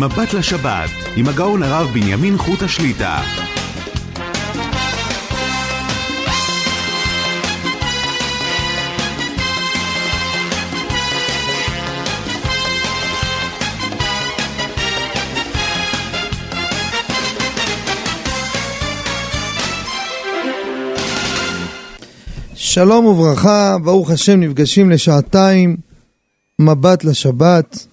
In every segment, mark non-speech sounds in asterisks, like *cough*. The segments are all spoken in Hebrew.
מבט לשבת, עם הגאון הרב בנימין חוט השליטה. שלום וברכה, ברוך השם נפגשים לשעתיים, מבט לשבת,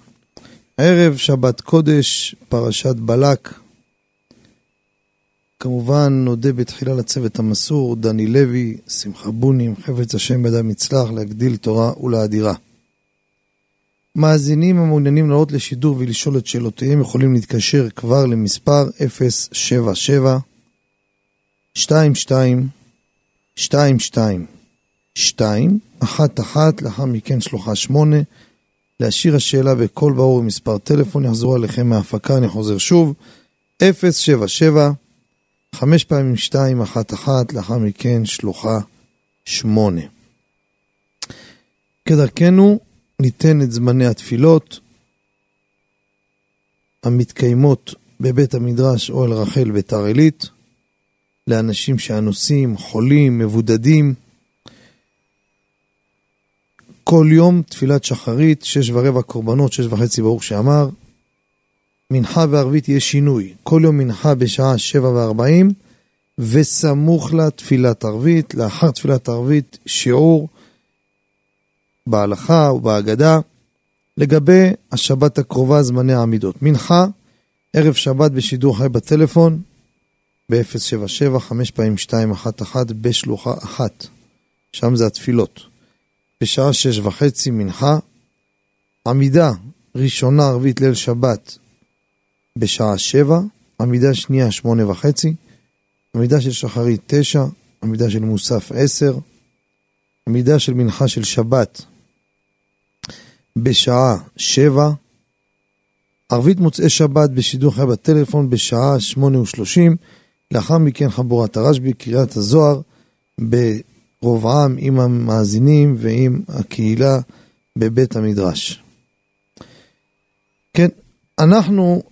ערב שבת קודש, פרשת בלק. כמובן נודה בתחילה לצוות המסור, דני לוי, שמחה בונים, חפץ השם בידם יצלח, להגדיל תורה ולאדירה. מאזינים המעוניינים לעלות לשידור ולשאול את שאלותיהם יכולים להתקשר כבר למספר 077 22 22 2, אחת אחת, לאחר מכן שלוחה שמונה. להשאיר השאלה בקול ברור ומספר טלפון, יחזרו עליכם מההפקה, אני חוזר שוב, 077, חמש פעמים שתיים, אחת אחת, לאחר מכן שלוחה שמונה. כדרכנו, ניתן את זמני התפילות המתקיימות בבית המדרש אוהל רחל ביתר עילית, לאנשים שאנוסים, חולים, מבודדים, כל יום תפילת שחרית, שש ורבע קורבנות, שש וחצי ברוך שאמר. מנחה וערבית יהיה שינוי. כל יום מנחה בשעה שבע וארבעים, וסמוך לה תפילת ערבית. לאחר תפילת ערבית שיעור בהלכה ובהגדה. לגבי השבת הקרובה, זמני העמידות. מנחה, ערב שבת בשידור חי בטלפון, ב-077, חמש פעמים 211 בשלוחה אחת. שם זה התפילות. בשעה שש וחצי מנחה, עמידה ראשונה ערבית ליל שבת בשעה שבע, עמידה שנייה שמונה וחצי, עמידה של שחרית תשע, עמידה של מוסף עשר, עמידה של מנחה של שבת בשעה שבע, ערבית מוצאי שבת בשידור חי בטלפון בשעה שמונה ושלושים, לאחר מכן חבורת הרשב"י, קריאת הזוהר, ב... רוב עם עם המאזינים ועם הקהילה בבית המדרש. כן, אנחנו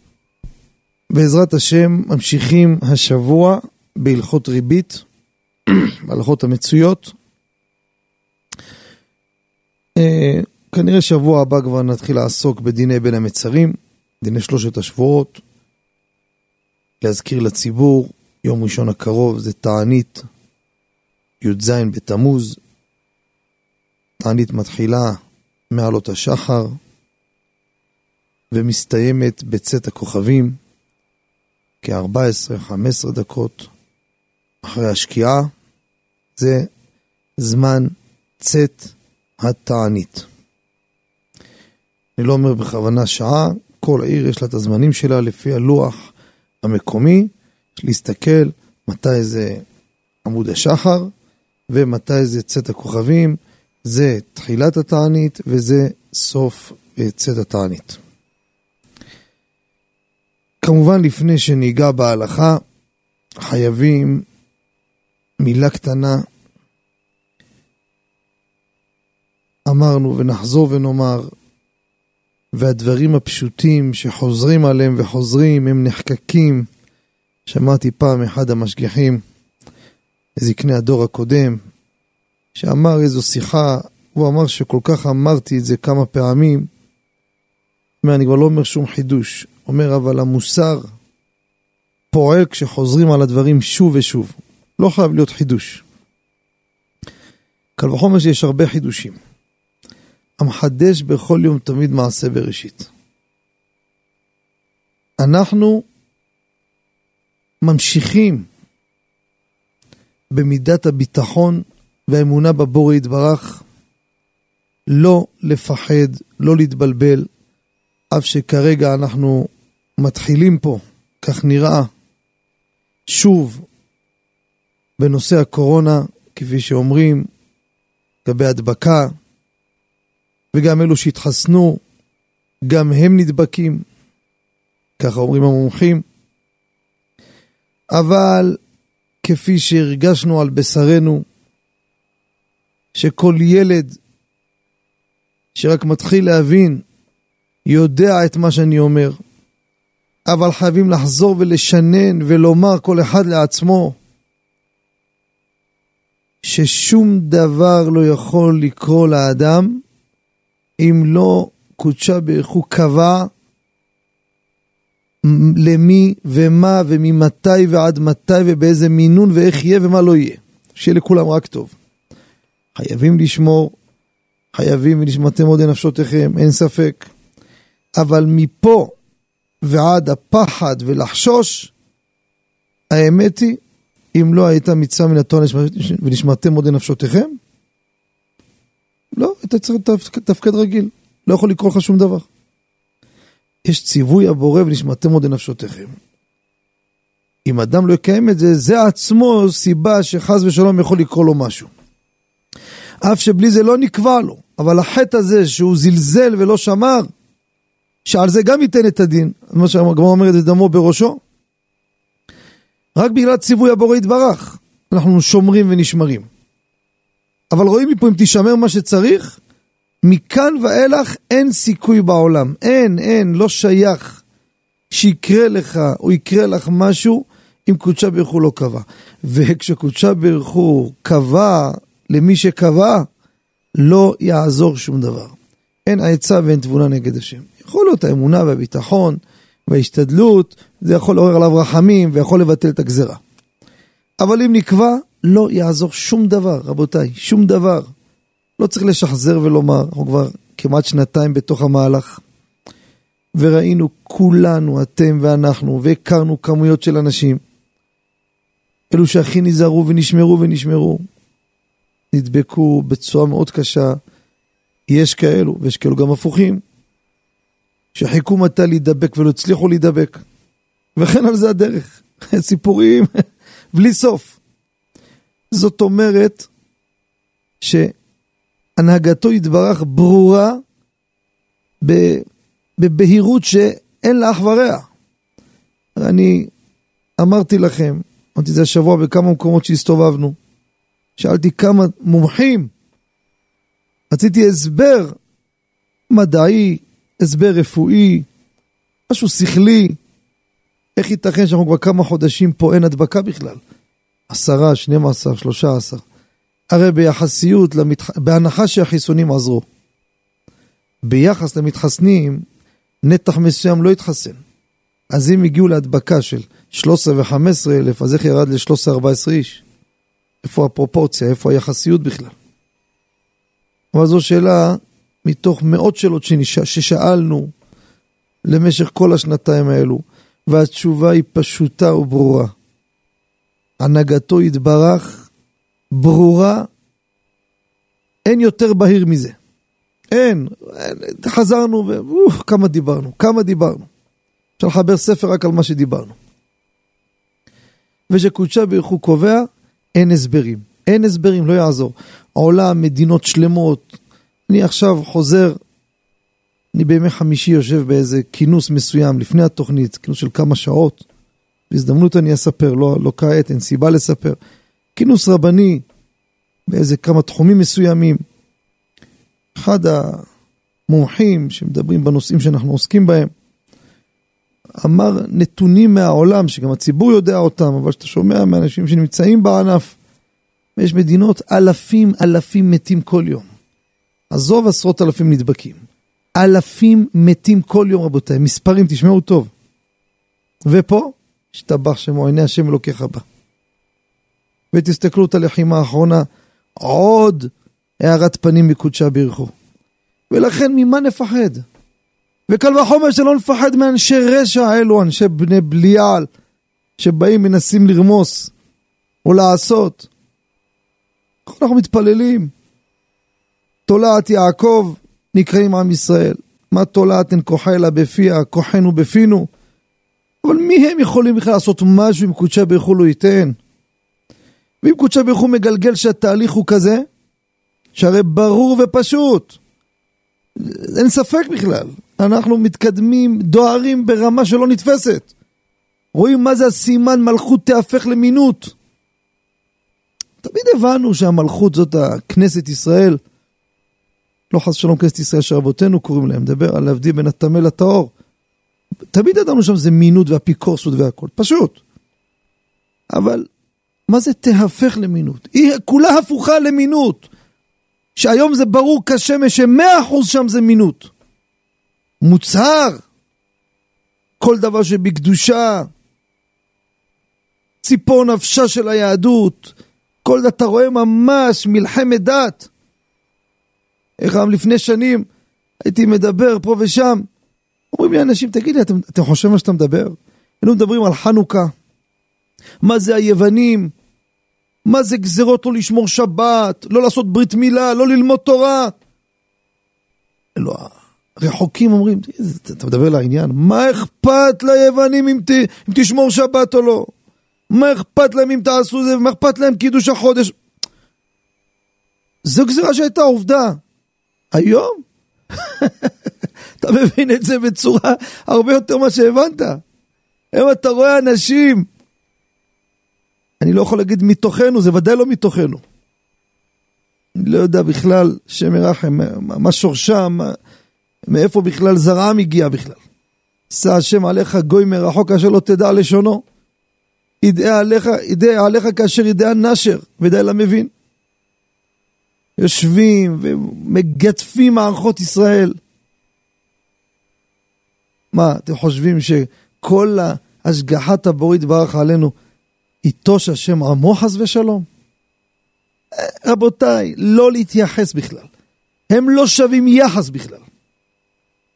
בעזרת השם ממשיכים השבוע בהלכות ריבית, *clears throat* בהלכות המצויות. אה, כנראה שבוע הבא כבר נתחיל לעסוק בדיני בין המצרים, דיני שלושת השבועות. להזכיר לציבור, יום ראשון הקרוב זה תענית י"ז בתמוז, תענית מתחילה מעלות השחר ומסתיימת בצאת הכוכבים כ-14-15 דקות אחרי השקיעה, זה זמן צאת התענית. אני לא אומר בכוונה שעה, כל עיר יש לה את הזמנים שלה לפי הלוח המקומי, להסתכל מתי זה עמוד השחר, ומתי זה צאת הכוכבים, זה תחילת התענית וזה סוף אה, צאת התענית. כמובן לפני שניגע בהלכה, חייבים מילה קטנה. אמרנו ונחזור ונאמר, והדברים הפשוטים שחוזרים עליהם וחוזרים, הם נחקקים. שמעתי פעם אחד המשגיחים, זקני הדור הקודם, שאמר איזו שיחה, הוא אמר שכל כך אמרתי את זה כמה פעמים, אומר, אני כבר לא אומר שום חידוש, אומר אבל המוסר פועל כשחוזרים על הדברים שוב ושוב, לא חייב להיות חידוש. קל וחומר שיש הרבה חידושים. המחדש בכל יום תמיד מעשה בראשית. אנחנו ממשיכים במידת הביטחון והאמונה בבורא יתברך, לא לפחד, לא להתבלבל, אף שכרגע אנחנו מתחילים פה, כך נראה, שוב, בנושא הקורונה, כפי שאומרים, לגבי הדבקה, וגם אלו שהתחסנו, גם הם נדבקים, ככה אומרים המומחים. אבל כפי שהרגשנו על בשרנו, שכל ילד שרק מתחיל להבין, יודע את מה שאני אומר, אבל חייבים לחזור ולשנן ולומר כל אחד לעצמו ששום דבר לא יכול לקרוא לאדם אם לא קודשה ברך הוא קבע למי ומה וממתי ועד מתי ובאיזה מינון ואיך יהיה ומה לא יהיה. שיהיה לכולם רק טוב. חייבים לשמור, חייבים ונשמרתם עוד לנפשותיכם, אין ספק. אבל מפה ועד הפחד ולחשוש, האמת היא, אם לא הייתה מצווה מן התורה ונשמרתם עוד לנפשותיכם, לא, אתה צריך לתפקד רגיל, לא יכול לקרוא לך שום דבר. יש ציווי הבורא ונשמרתם עוד לנפשותיכם. אם אדם לא יקיים את זה, זה עצמו סיבה שחס ושלום יכול לקרוא לו משהו. אף שבלי זה לא נקבע לו, אבל החטא הזה שהוא זלזל ולא שמר, שעל זה גם ייתן את הדין, מה שהגמרא אומרת, זה דמו בראשו. רק בגלל ציווי הבורא יתברך, אנחנו שומרים ונשמרים. אבל רואים מפה אם תשמר מה שצריך, מכאן ואילך אין סיכוי בעולם. אין, אין, לא שייך שיקרה לך או יקרה לך משהו אם קודשה ברוך הוא לא קבע. וכשקודשה ברוך הוא קבע למי שקבע, לא יעזור שום דבר. אין עצה ואין תבונה נגד השם. יכול להיות האמונה והביטחון וההשתדלות, זה יכול לעורר עליו רחמים ויכול לבטל את הגזרה. אבל אם נקבע, לא יעזור שום דבר, רבותיי, שום דבר. לא צריך לשחזר ולומר, אנחנו כבר כמעט שנתיים בתוך המהלך, וראינו כולנו, אתם ואנחנו, והכרנו כמויות של אנשים, אלו שהכי נזהרו ונשמרו ונשמרו, נדבקו בצורה מאוד קשה. יש כאלו, ויש כאלו גם הפוכים, שחיכו מתי להידבק ולא הצליחו להידבק. וכן על זה הדרך. *laughs* סיפורים *laughs* בלי סוף. זאת אומרת שהנהגתו יתברך ברורה בבהירות שאין לה אח ורע. אני אמרתי לכם, אמרתי זה השבוע בכמה מקומות שהסתובבנו, שאלתי כמה מומחים, רציתי הסבר מדעי, הסבר רפואי, משהו שכלי, איך ייתכן שאנחנו כבר כמה חודשים פה אין הדבקה בכלל? עשרה, שנים עשר, שלושה עשר. הרי ביחסיות, למתח... בהנחה שהחיסונים עזרו. ביחס למתחסנים, נתח מסוים לא התחסן. אז אם הגיעו להדבקה של 13 ו-15 אלף, אז איך ירד ל-13-14 איש? איפה הפרופורציה? איפה היחסיות בכלל? אבל זו שאלה מתוך מאות שאלות שנשא, ששאלנו למשך כל השנתיים האלו, והתשובה היא פשוטה וברורה. הנהגתו יתברך, ברורה, אין יותר בהיר מזה. אין, אין חזרנו וכמה דיברנו, כמה דיברנו. אפשר לחבר ספר רק על מה שדיברנו. ושקודשה ברוך הוא קובע, אין הסברים. אין הסברים, לא יעזור. העולם, מדינות שלמות. אני עכשיו חוזר, אני בימי חמישי יושב באיזה כינוס מסוים לפני התוכנית, כינוס של כמה שעות. בהזדמנות אני אספר, לא, לא כעת, אין סיבה לספר. כינוס רבני באיזה כמה תחומים מסוימים. אחד המומחים שמדברים בנושאים שאנחנו עוסקים בהם, אמר נתונים מהעולם, שגם הציבור יודע אותם, אבל שאתה שומע מאנשים שנמצאים בענף, ויש מדינות, אלפים אלפים מתים כל יום. עזוב עשרות אלפים נדבקים. אלפים מתים כל יום, רבותיי. מספרים, תשמעו טוב. ופה, השתבח שמו עיני השם אלוקיך בה. ותסתכלו את הלחימה האחרונה, עוד הארת פנים מקודשה ברכו. ולכן ממה נפחד? וקל וחומר שלא נפחד מאנשי רשע האלו, אנשי בני בליעל, שבאים מנסים לרמוס או לעשות. אנחנו מתפללים. תולעת יעקב נקראים עם ישראל. מה תולעת אין כוחה אלא בפיה, כוחנו בפינו. אבל מי הם יכולים בכלל לעשות משהו אם ברוך הוא לא ייתן? ואם קודשי ברוך הוא מגלגל שהתהליך הוא כזה, שהרי ברור ופשוט. אין ספק בכלל. אנחנו מתקדמים, דוהרים ברמה שלא נתפסת. רואים מה זה הסימן מלכות תהפך למינות. תמיד הבנו שהמלכות זאת הכנסת ישראל. לא חס ושלום כנסת ישראל שרבותינו קוראים להם, מדבר על להבדיל בין הטמא לטהור. תמיד ידענו שם זה מינות ואפיקורסות והכל, פשוט. אבל מה זה תהפך למינות? היא כולה הפוכה למינות. שהיום זה ברור כשמש שמאה אחוז שם זה מינות. מוצהר, כל דבר שבקדושה, ציפור נפשה של היהדות, כל אתה רואה ממש מלחמת דת. איך גם לפני שנים הייתי מדבר פה ושם, אומרים לי אנשים, תגיד לי, אתם, אתם חושבים מה שאתה מדבר? היינו מדברים על חנוכה, מה זה היוונים, מה זה גזרות לא לשמור שבת, לא לעשות ברית מילה, לא ללמוד תורה. לא, רחוקים אומרים, אתה מדבר לעניין, מה אכפת ליוונים אם, ת, אם תשמור שבת או לא? מה אכפת להם אם תעשו זה, מה אכפת להם קידוש החודש? זו גזירה שהייתה עובדה. היום? *laughs* אתה מבין את זה בצורה הרבה יותר ממה שהבנת. היום אתה רואה אנשים, אני לא יכול להגיד מתוכנו, זה ודאי לא מתוכנו. אני לא יודע בכלל, שם ירחם, מה שורשם, מאיפה בכלל זרעם הגיע בכלל. שא השם עליך גוי מרחוק אשר לא תדע לשונו. ידעה עליך, ידעה עליך כאשר ידעה נשר, ודאי למבין. יושבים ומגדפים מערכות ישראל. מה, אתם חושבים שכל השגחת הבורית ברח עלינו יטוש השם עמו חס ושלום? אה, רבותיי, לא להתייחס בכלל. הם לא שווים יחס בכלל.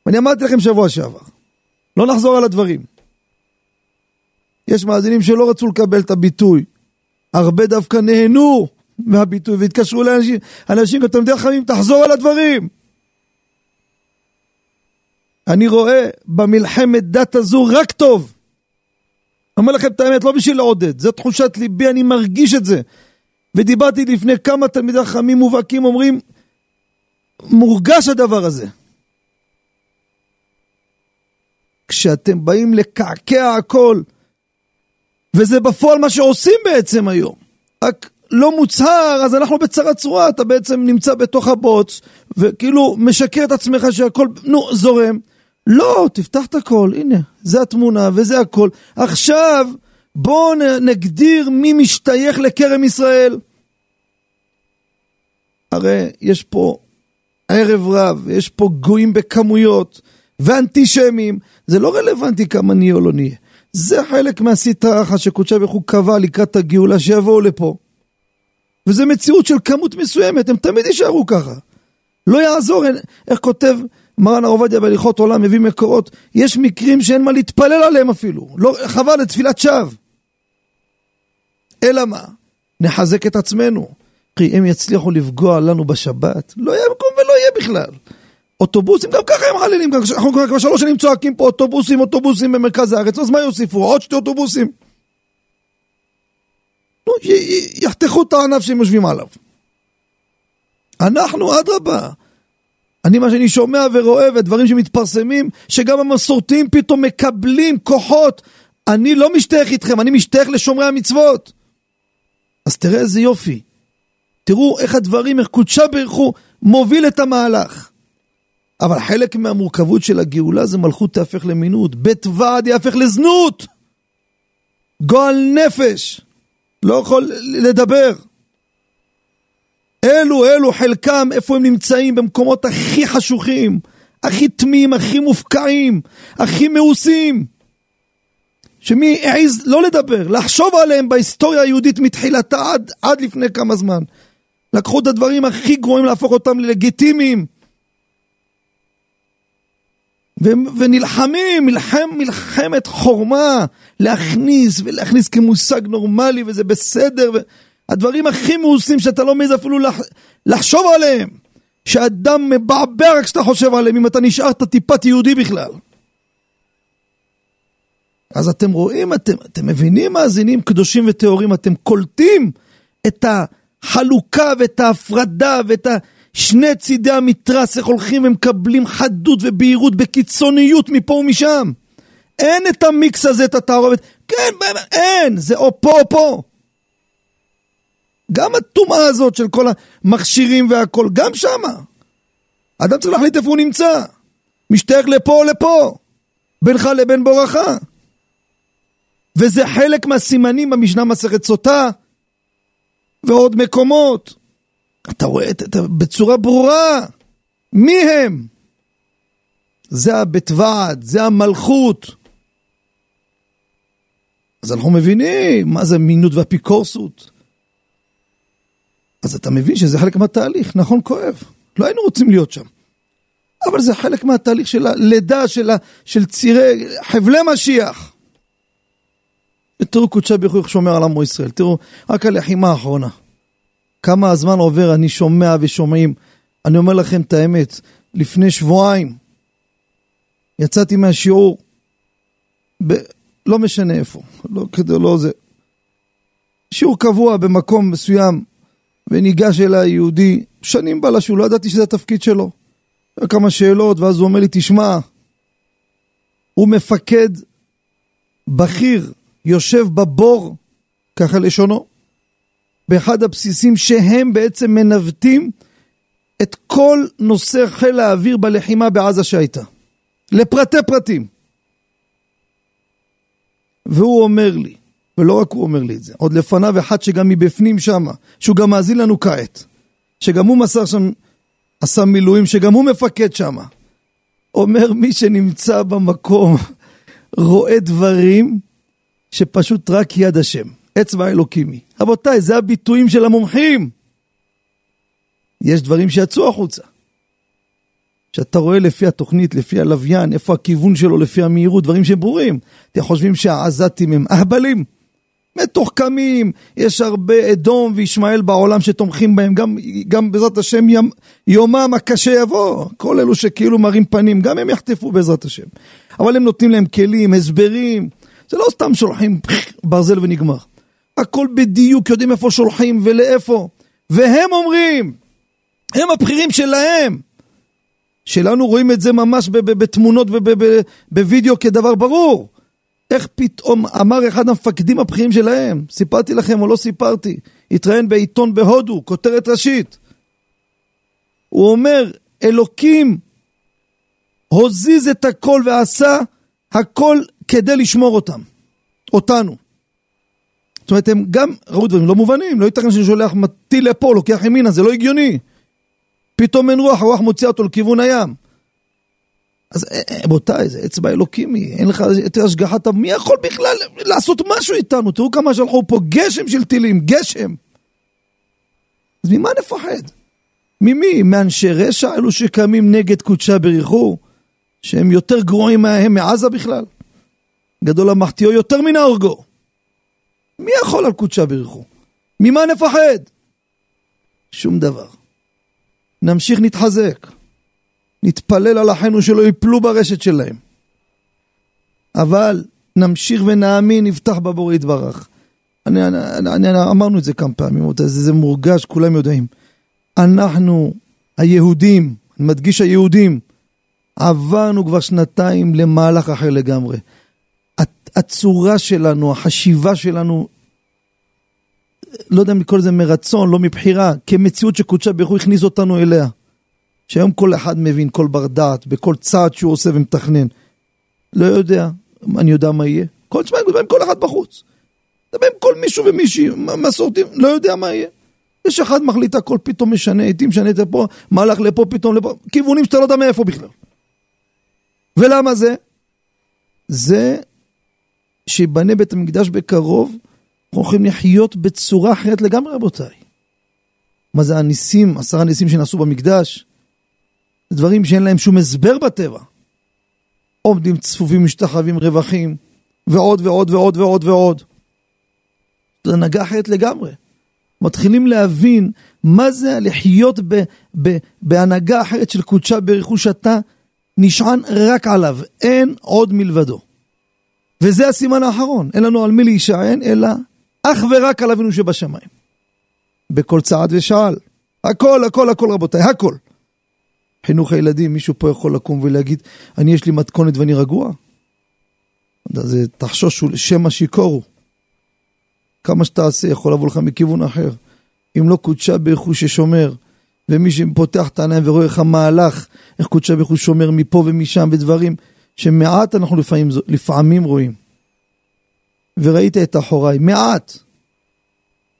ואני אמרתי לכם שבוע שעבר, לא נחזור על הדברים. יש מאזינים שלא רצו לקבל את הביטוי. הרבה דווקא נהנו מהביטוי והתקשרו לאנשים, אנשים, יודעים חכמים, תחזור על הדברים. אני רואה במלחמת דת הזו רק טוב. אומר לכם את האמת, לא בשביל לעודד, זו תחושת ליבי, אני מרגיש את זה. ודיברתי לפני כמה תלמידי חכמים מובהקים, אומרים, מורגש הדבר הזה. כשאתם באים לקעקע הכל, וזה בפועל מה שעושים בעצם היום. רק לא מוצהר, אז אנחנו בצרה צרורה, אתה בעצם נמצא בתוך הבוץ, וכאילו משקר את עצמך שהכל, נו, זורם. לא, תפתח את הכל, הנה, זה התמונה וזה הכל. עכשיו, בואו נגדיר מי משתייך לכרם ישראל. הרי יש פה ערב רב, יש פה גויים בכמויות, ואנטישמים, זה לא רלוונטי כמה נהיה או לא נהיה. זה חלק מהסטרה אחת שקודשה ברוך הוא קבע לקראת הגאולה שיבואו לפה. וזה מציאות של כמות מסוימת, הם תמיד יישארו ככה. לא יעזור, איך כותב מרן הרב עובדיה בהליכות עולם, מביא מקורות, יש מקרים שאין מה להתפלל עליהם אפילו, לא, חבל לתפילת שווא. אלא מה? נחזק את עצמנו. כי הם יצליחו לפגוע לנו בשבת, לא יהיה מקום ולא יהיה בכלל. אוטובוסים, גם ככה הם חלילים, אנחנו כבר שלוש שנים צועקים פה אוטובוסים, אוטובוסים במרכז הארץ, אז מה יוסיפו? עוד שתי אוטובוסים? יחתכו את הענף שהם יושבים עליו. אנחנו, אדרבה. אני, מה שאני שומע ורואה, ודברים שמתפרסמים, שגם המסורתיים פתאום מקבלים כוחות. אני לא משתייך איתכם, אני משתייך לשומרי המצוות. אז תראה איזה יופי. תראו איך הדברים, איך קודשה ברכו, מוביל את המהלך. אבל חלק מהמורכבות של הגאולה זה מלכות תהפך למינות, בית ועד יהפך לזנות. גועל נפש, לא יכול לדבר. אלו, אלו, חלקם, איפה הם נמצאים? במקומות הכי חשוכים, הכי טמאים, הכי מופקעים, הכי מאוסים. שמי העז לא לדבר, לחשוב עליהם בהיסטוריה היהודית מתחילתה עד, עד לפני כמה זמן. לקחו את הדברים הכי גרועים להפוך אותם ללגיטימיים. ונלחמים, מלחם, מלחמת חורמה, להכניס ולהכניס כמושג נורמלי וזה בסדר, הדברים הכי מאוסים שאתה לא מעז אפילו לח, לחשוב עליהם, שאדם מבעבע רק כשאתה חושב עליהם, אם אתה נשארת טיפת יהודי בכלל. אז אתם רואים, אתם, אתם מבינים מאזינים קדושים וטהורים, אתם קולטים את החלוקה ואת ההפרדה ואת ה... שני צידי המתרס, איך הולכים ומקבלים חדות ובהירות בקיצוניות מפה ומשם. אין את המיקס הזה, את התערובת. כן, אין, זה או פה או פה. גם הטומאה הזאת של כל המכשירים והכל, גם שמה. אדם צריך להחליט איפה הוא נמצא. משתייך לפה או לפה. בינך לבין בורך. וזה חלק מהסימנים במשנה מסכת סוטה ועוד מקומות. אתה רואה את, את, בצורה ברורה מי הם. זה הבית ועד, זה המלכות. אז אנחנו מבינים מה זה מינות ואפיקורסות. אז אתה מבין שזה חלק מהתהליך, נכון כואב. לא היינו רוצים להיות שם. אבל זה חלק מהתהליך של הלידה של, ה, של צירי, חבלי משיח. ותראו קודשי ברוך הוא שומר על עמו ישראל. תראו, רק הלחימה האחרונה. כמה הזמן עובר, אני שומע ושומעים. אני אומר לכם את האמת, לפני שבועיים יצאתי מהשיעור, ב... לא משנה איפה, לא כדי, לא זה. שיעור קבוע במקום מסוים, וניגש אליי יהודי, שנים בלשו, לא ידעתי שזה התפקיד שלו. כמה שאלות, ואז הוא אומר לי, תשמע, הוא מפקד בכיר, יושב בבור, ככה לשונו, באחד הבסיסים שהם בעצם מנווטים את כל נושא חיל האוויר בלחימה בעזה שהייתה. לפרטי פרטים. והוא אומר לי, ולא רק הוא אומר לי את זה, עוד לפניו אחד שגם מבפנים שמה, שהוא גם מאזין לנו כעת, שגם הוא מסר שם, עשה מילואים, שגם הוא מפקד שמה. אומר מי שנמצא במקום רואה דברים שפשוט רק יד השם, אצבע אלוקימי. רבותיי, זה הביטויים של המומחים. יש דברים שיצאו החוצה. שאתה רואה לפי התוכנית, לפי הלוויין, איפה הכיוון שלו, לפי המהירות, דברים שהם ברורים. אתם חושבים שהעזתים הם אהבלים? מתוחכמים, יש הרבה אדום וישמעאל בעולם שתומכים בהם, גם, גם בעזרת השם יום, יומם הקשה יבוא, כל אלו שכאילו מראים פנים, גם הם יחטפו בעזרת השם. אבל הם נותנים להם כלים, הסברים, זה לא סתם שולחים ברזל ונגמר. הכל בדיוק, יודעים איפה שולחים ולאיפה. והם אומרים, הם הבכירים שלהם. שלנו רואים את זה ממש בתמונות ובווידאו כדבר ברור. איך פתאום אמר אחד המפקדים הבכירים שלהם, סיפרתי לכם או לא סיפרתי, התראיין בעיתון בהודו, כותרת ראשית. הוא אומר, אלוקים הוזיז את הכל ועשה הכל כדי לשמור אותם, אותנו. זאת אומרת, הם גם ראו דברים לא מובנים, לא ייתכן שאני שולח מטיל לפה, לוקח ימינה, זה לא הגיוני. פתאום אין רוח, הרוח מוציאה אותו לכיוון הים. אז אה, אה, רבותיי, זה אצבע אלוקימי, אין לך יותר השגחת... מי יכול בכלל לעשות משהו איתנו? תראו כמה שלחו פה גשם של טילים, גשם. אז ממה נפחד? ממי? מאנשי רשע, אלו שקמים נגד קודשה בריחו, שהם יותר גרועים מהם מעזה בכלל? גדול המחטיאו יותר מן ההורגו. מי יכול על קודשה בריחו? ממה נפחד? שום דבר. נמשיך נתחזק. נתפלל על אחינו שלא יפלו ברשת שלהם. אבל נמשיך ונאמין, נפתח בבורא יתברך. אני, אני, אני, אני, אמרנו את זה כמה פעמים, זה, זה מורגש, כולם יודעים. אנחנו, היהודים, אני מדגיש היהודים, עברנו כבר שנתיים למהלך אחר לגמרי. הצורה שלנו, החשיבה שלנו, לא יודע אם לקרוא לזה מרצון, לא מבחירה, כמציאות שקודשה ברוך הוא הכניס אותנו אליה. שהיום כל אחד מבין, כל בר דעת, בכל צעד שהוא עושה ומתכנן. לא יודע, אני יודע מה יהיה. כל תשמע, מדבר עם כל אחד בחוץ. מדבר עם כל מישהו ומישהי, מסורתי, לא יודע מה יהיה. יש אחד מחליט הכל, פתאום משנה, איתי משנה את זה פה, מהלך לפה, פתאום לפה, כיוונים שאתה לא יודע מאיפה בכלל. ולמה זה? זה שיבנה בית המקדש בקרוב, אנחנו הולכים לחיות בצורה אחרת לגמרי, רבותיי. מה זה הניסים, עשרה ניסים שנעשו במקדש? דברים שאין להם שום הסבר בטבע. עומדים צפופים, משתחווים, רווחים, ועוד ועוד ועוד ועוד ועוד. זו הנהגה אחרת לגמרי. מתחילים להבין מה זה לחיות ב, ב, בהנהגה אחרת של קודשה ברכוש אתה נשען רק עליו, אין עוד מלבדו. וזה הסימן האחרון, אין לנו על מי להישען, אלא אך ורק על אבינו שבשמיים. בכל צעד ושעל. הכל, הכל, הכל רבותיי, הכל. חינוך הילדים, מישהו פה יכול לקום ולהגיד, אני יש לי מתכונת ואני רגוע? זה תחשושו לשם השיכורו. כמה שתעשה יכול לבוא לך מכיוון אחר. אם לא קודשה ברכו ששומר, ומי שפותח את העיניים ורואה איך המהלך, איך קודשה ברכו שומר מפה ומשם ודברים שמעט אנחנו לפעמים, לפעמים רואים. וראית את אחוריי, מעט.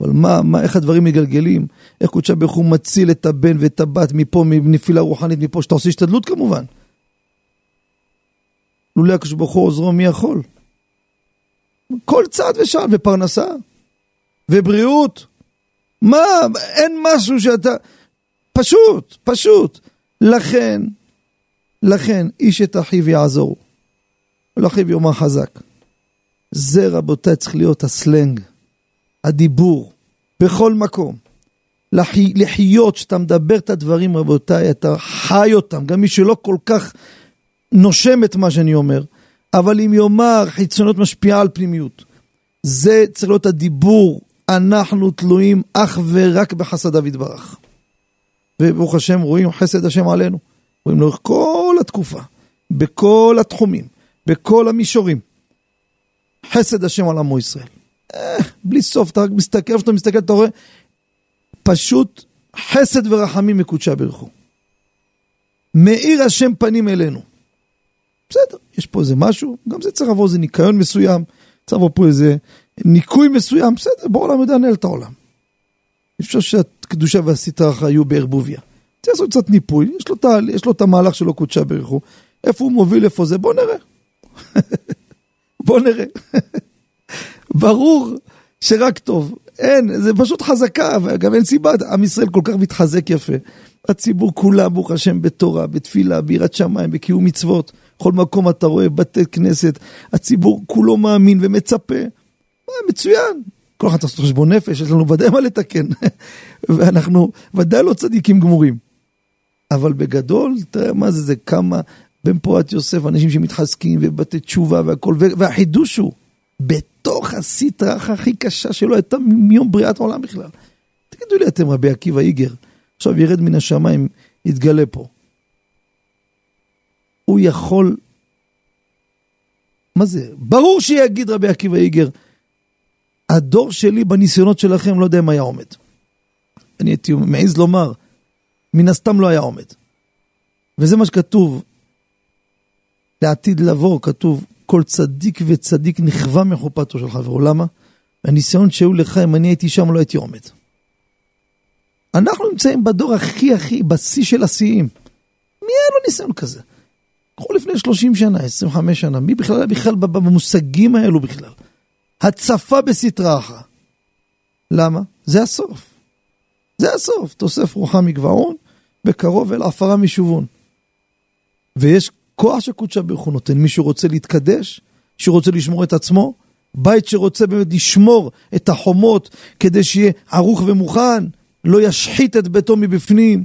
אבל מה, מה, איך הדברים מגלגלים? איך קודשא ברוך הוא מציל את הבן ואת הבת מפה, מנפילה רוחנית מפה, שאתה עושה השתדלות כמובן. לולא הקדוש ברוך הוא עוזרו, מי יכול? כל צעד ושעל, ופרנסה, ובריאות. מה, אין משהו שאתה... פשוט, פשוט. לכן, לכן, איש את אחיו יעזור. ולאחיו יאמר חזק. זה רבותיי צריך להיות הסלנג, הדיבור, בכל מקום. לחי, לחיות, שאתה מדבר את הדברים רבותיי, אתה חי אותם, גם מי שלא כל כך נושם את מה שאני אומר, אבל אם יאמר חיצונות משפיעה על פנימיות. זה צריך להיות הדיבור, אנחנו תלויים אך ורק בחסדיו יתברך. וברוך השם רואים חסד השם עלינו. רואים לאורך כל התקופה, בכל התחומים, בכל המישורים. חסד השם על עמו ישראל. אה, בלי סוף, אתה רק מסתכל, איפה אתה מסתכל, אתה רואה, פשוט חסד ורחמים מקודשה ברכו. מאיר השם פנים אלינו. בסדר, יש פה איזה משהו, גם זה צריך לבוא איזה ניקיון מסוים, צריך לבוא פה איזה ניקוי מסוים, בסדר, בעולם יודע לנהל את העולם. אני חושב שהקדושה והסטרה היו בערבוביה. צריך לעשות קצת ניפוי, יש לו, את, יש לו את המהלך שלו קודשה ברכו, איפה הוא מוביל, איפה זה, בוא נראה. *laughs* בוא נראה. *laughs* ברור שרק טוב, אין, זה פשוט חזקה, וגם אין סיבה, עם ישראל כל כך מתחזק יפה. הציבור כולה, ברוך השם, בתורה, בתפילה, ביראת שמיים, בקיום מצוות. בכל מקום אתה רואה בתי כנסת, הציבור כולו מאמין ומצפה. מה, מצוין. כל אחד לעשות חשבון נפש, יש לנו ודאי מה לתקן. *laughs* ואנחנו ודאי לא צדיקים גמורים. אבל בגדול, תראה מה זה, זה כמה, בן פורת יוסף, אנשים שמתחזקים ובתי תשובה והכל, והחידוש הוא, בתוך הסטרה הכי קשה שלו הייתה מיום בריאת העולם בכלל. תגידו לי אתם, רבי עקיבא איגר, עכשיו ירד מן השמיים, יתגלה פה. הוא יכול... מה זה? ברור שיגיד רבי עקיבא איגר, הדור שלי בניסיונות שלכם לא יודע אם היה עומד. אני הייתי מעז לומר, מן הסתם לא היה עומד. וזה מה שכתוב, לעתיד לבוא, כתוב, כל צדיק וצדיק נכווה מחופתו של חברו. למה? הניסיון שהיו לך, אם אני הייתי שם, לא הייתי עומד. אנחנו נמצאים בדור הכי הכי, בשיא של השיאים. מי היה לו ניסיון כזה? קחו לפני 30 שנה, 25 שנה, מי בכלל היה בכלל במושגים האלו בכלל? הצפה בסטרה אחת. למה? זה הסוף. זה הסוף. תוסף רוחה מגבעון, בקרוב אל עפרה משובון. ויש כוח שקודשה ברוך הוא נותן. מי שרוצה להתקדש, שרוצה לשמור את עצמו, בית שרוצה באמת לשמור את החומות כדי שיהיה ערוך ומוכן, לא ישחית את ביתו מבפנים,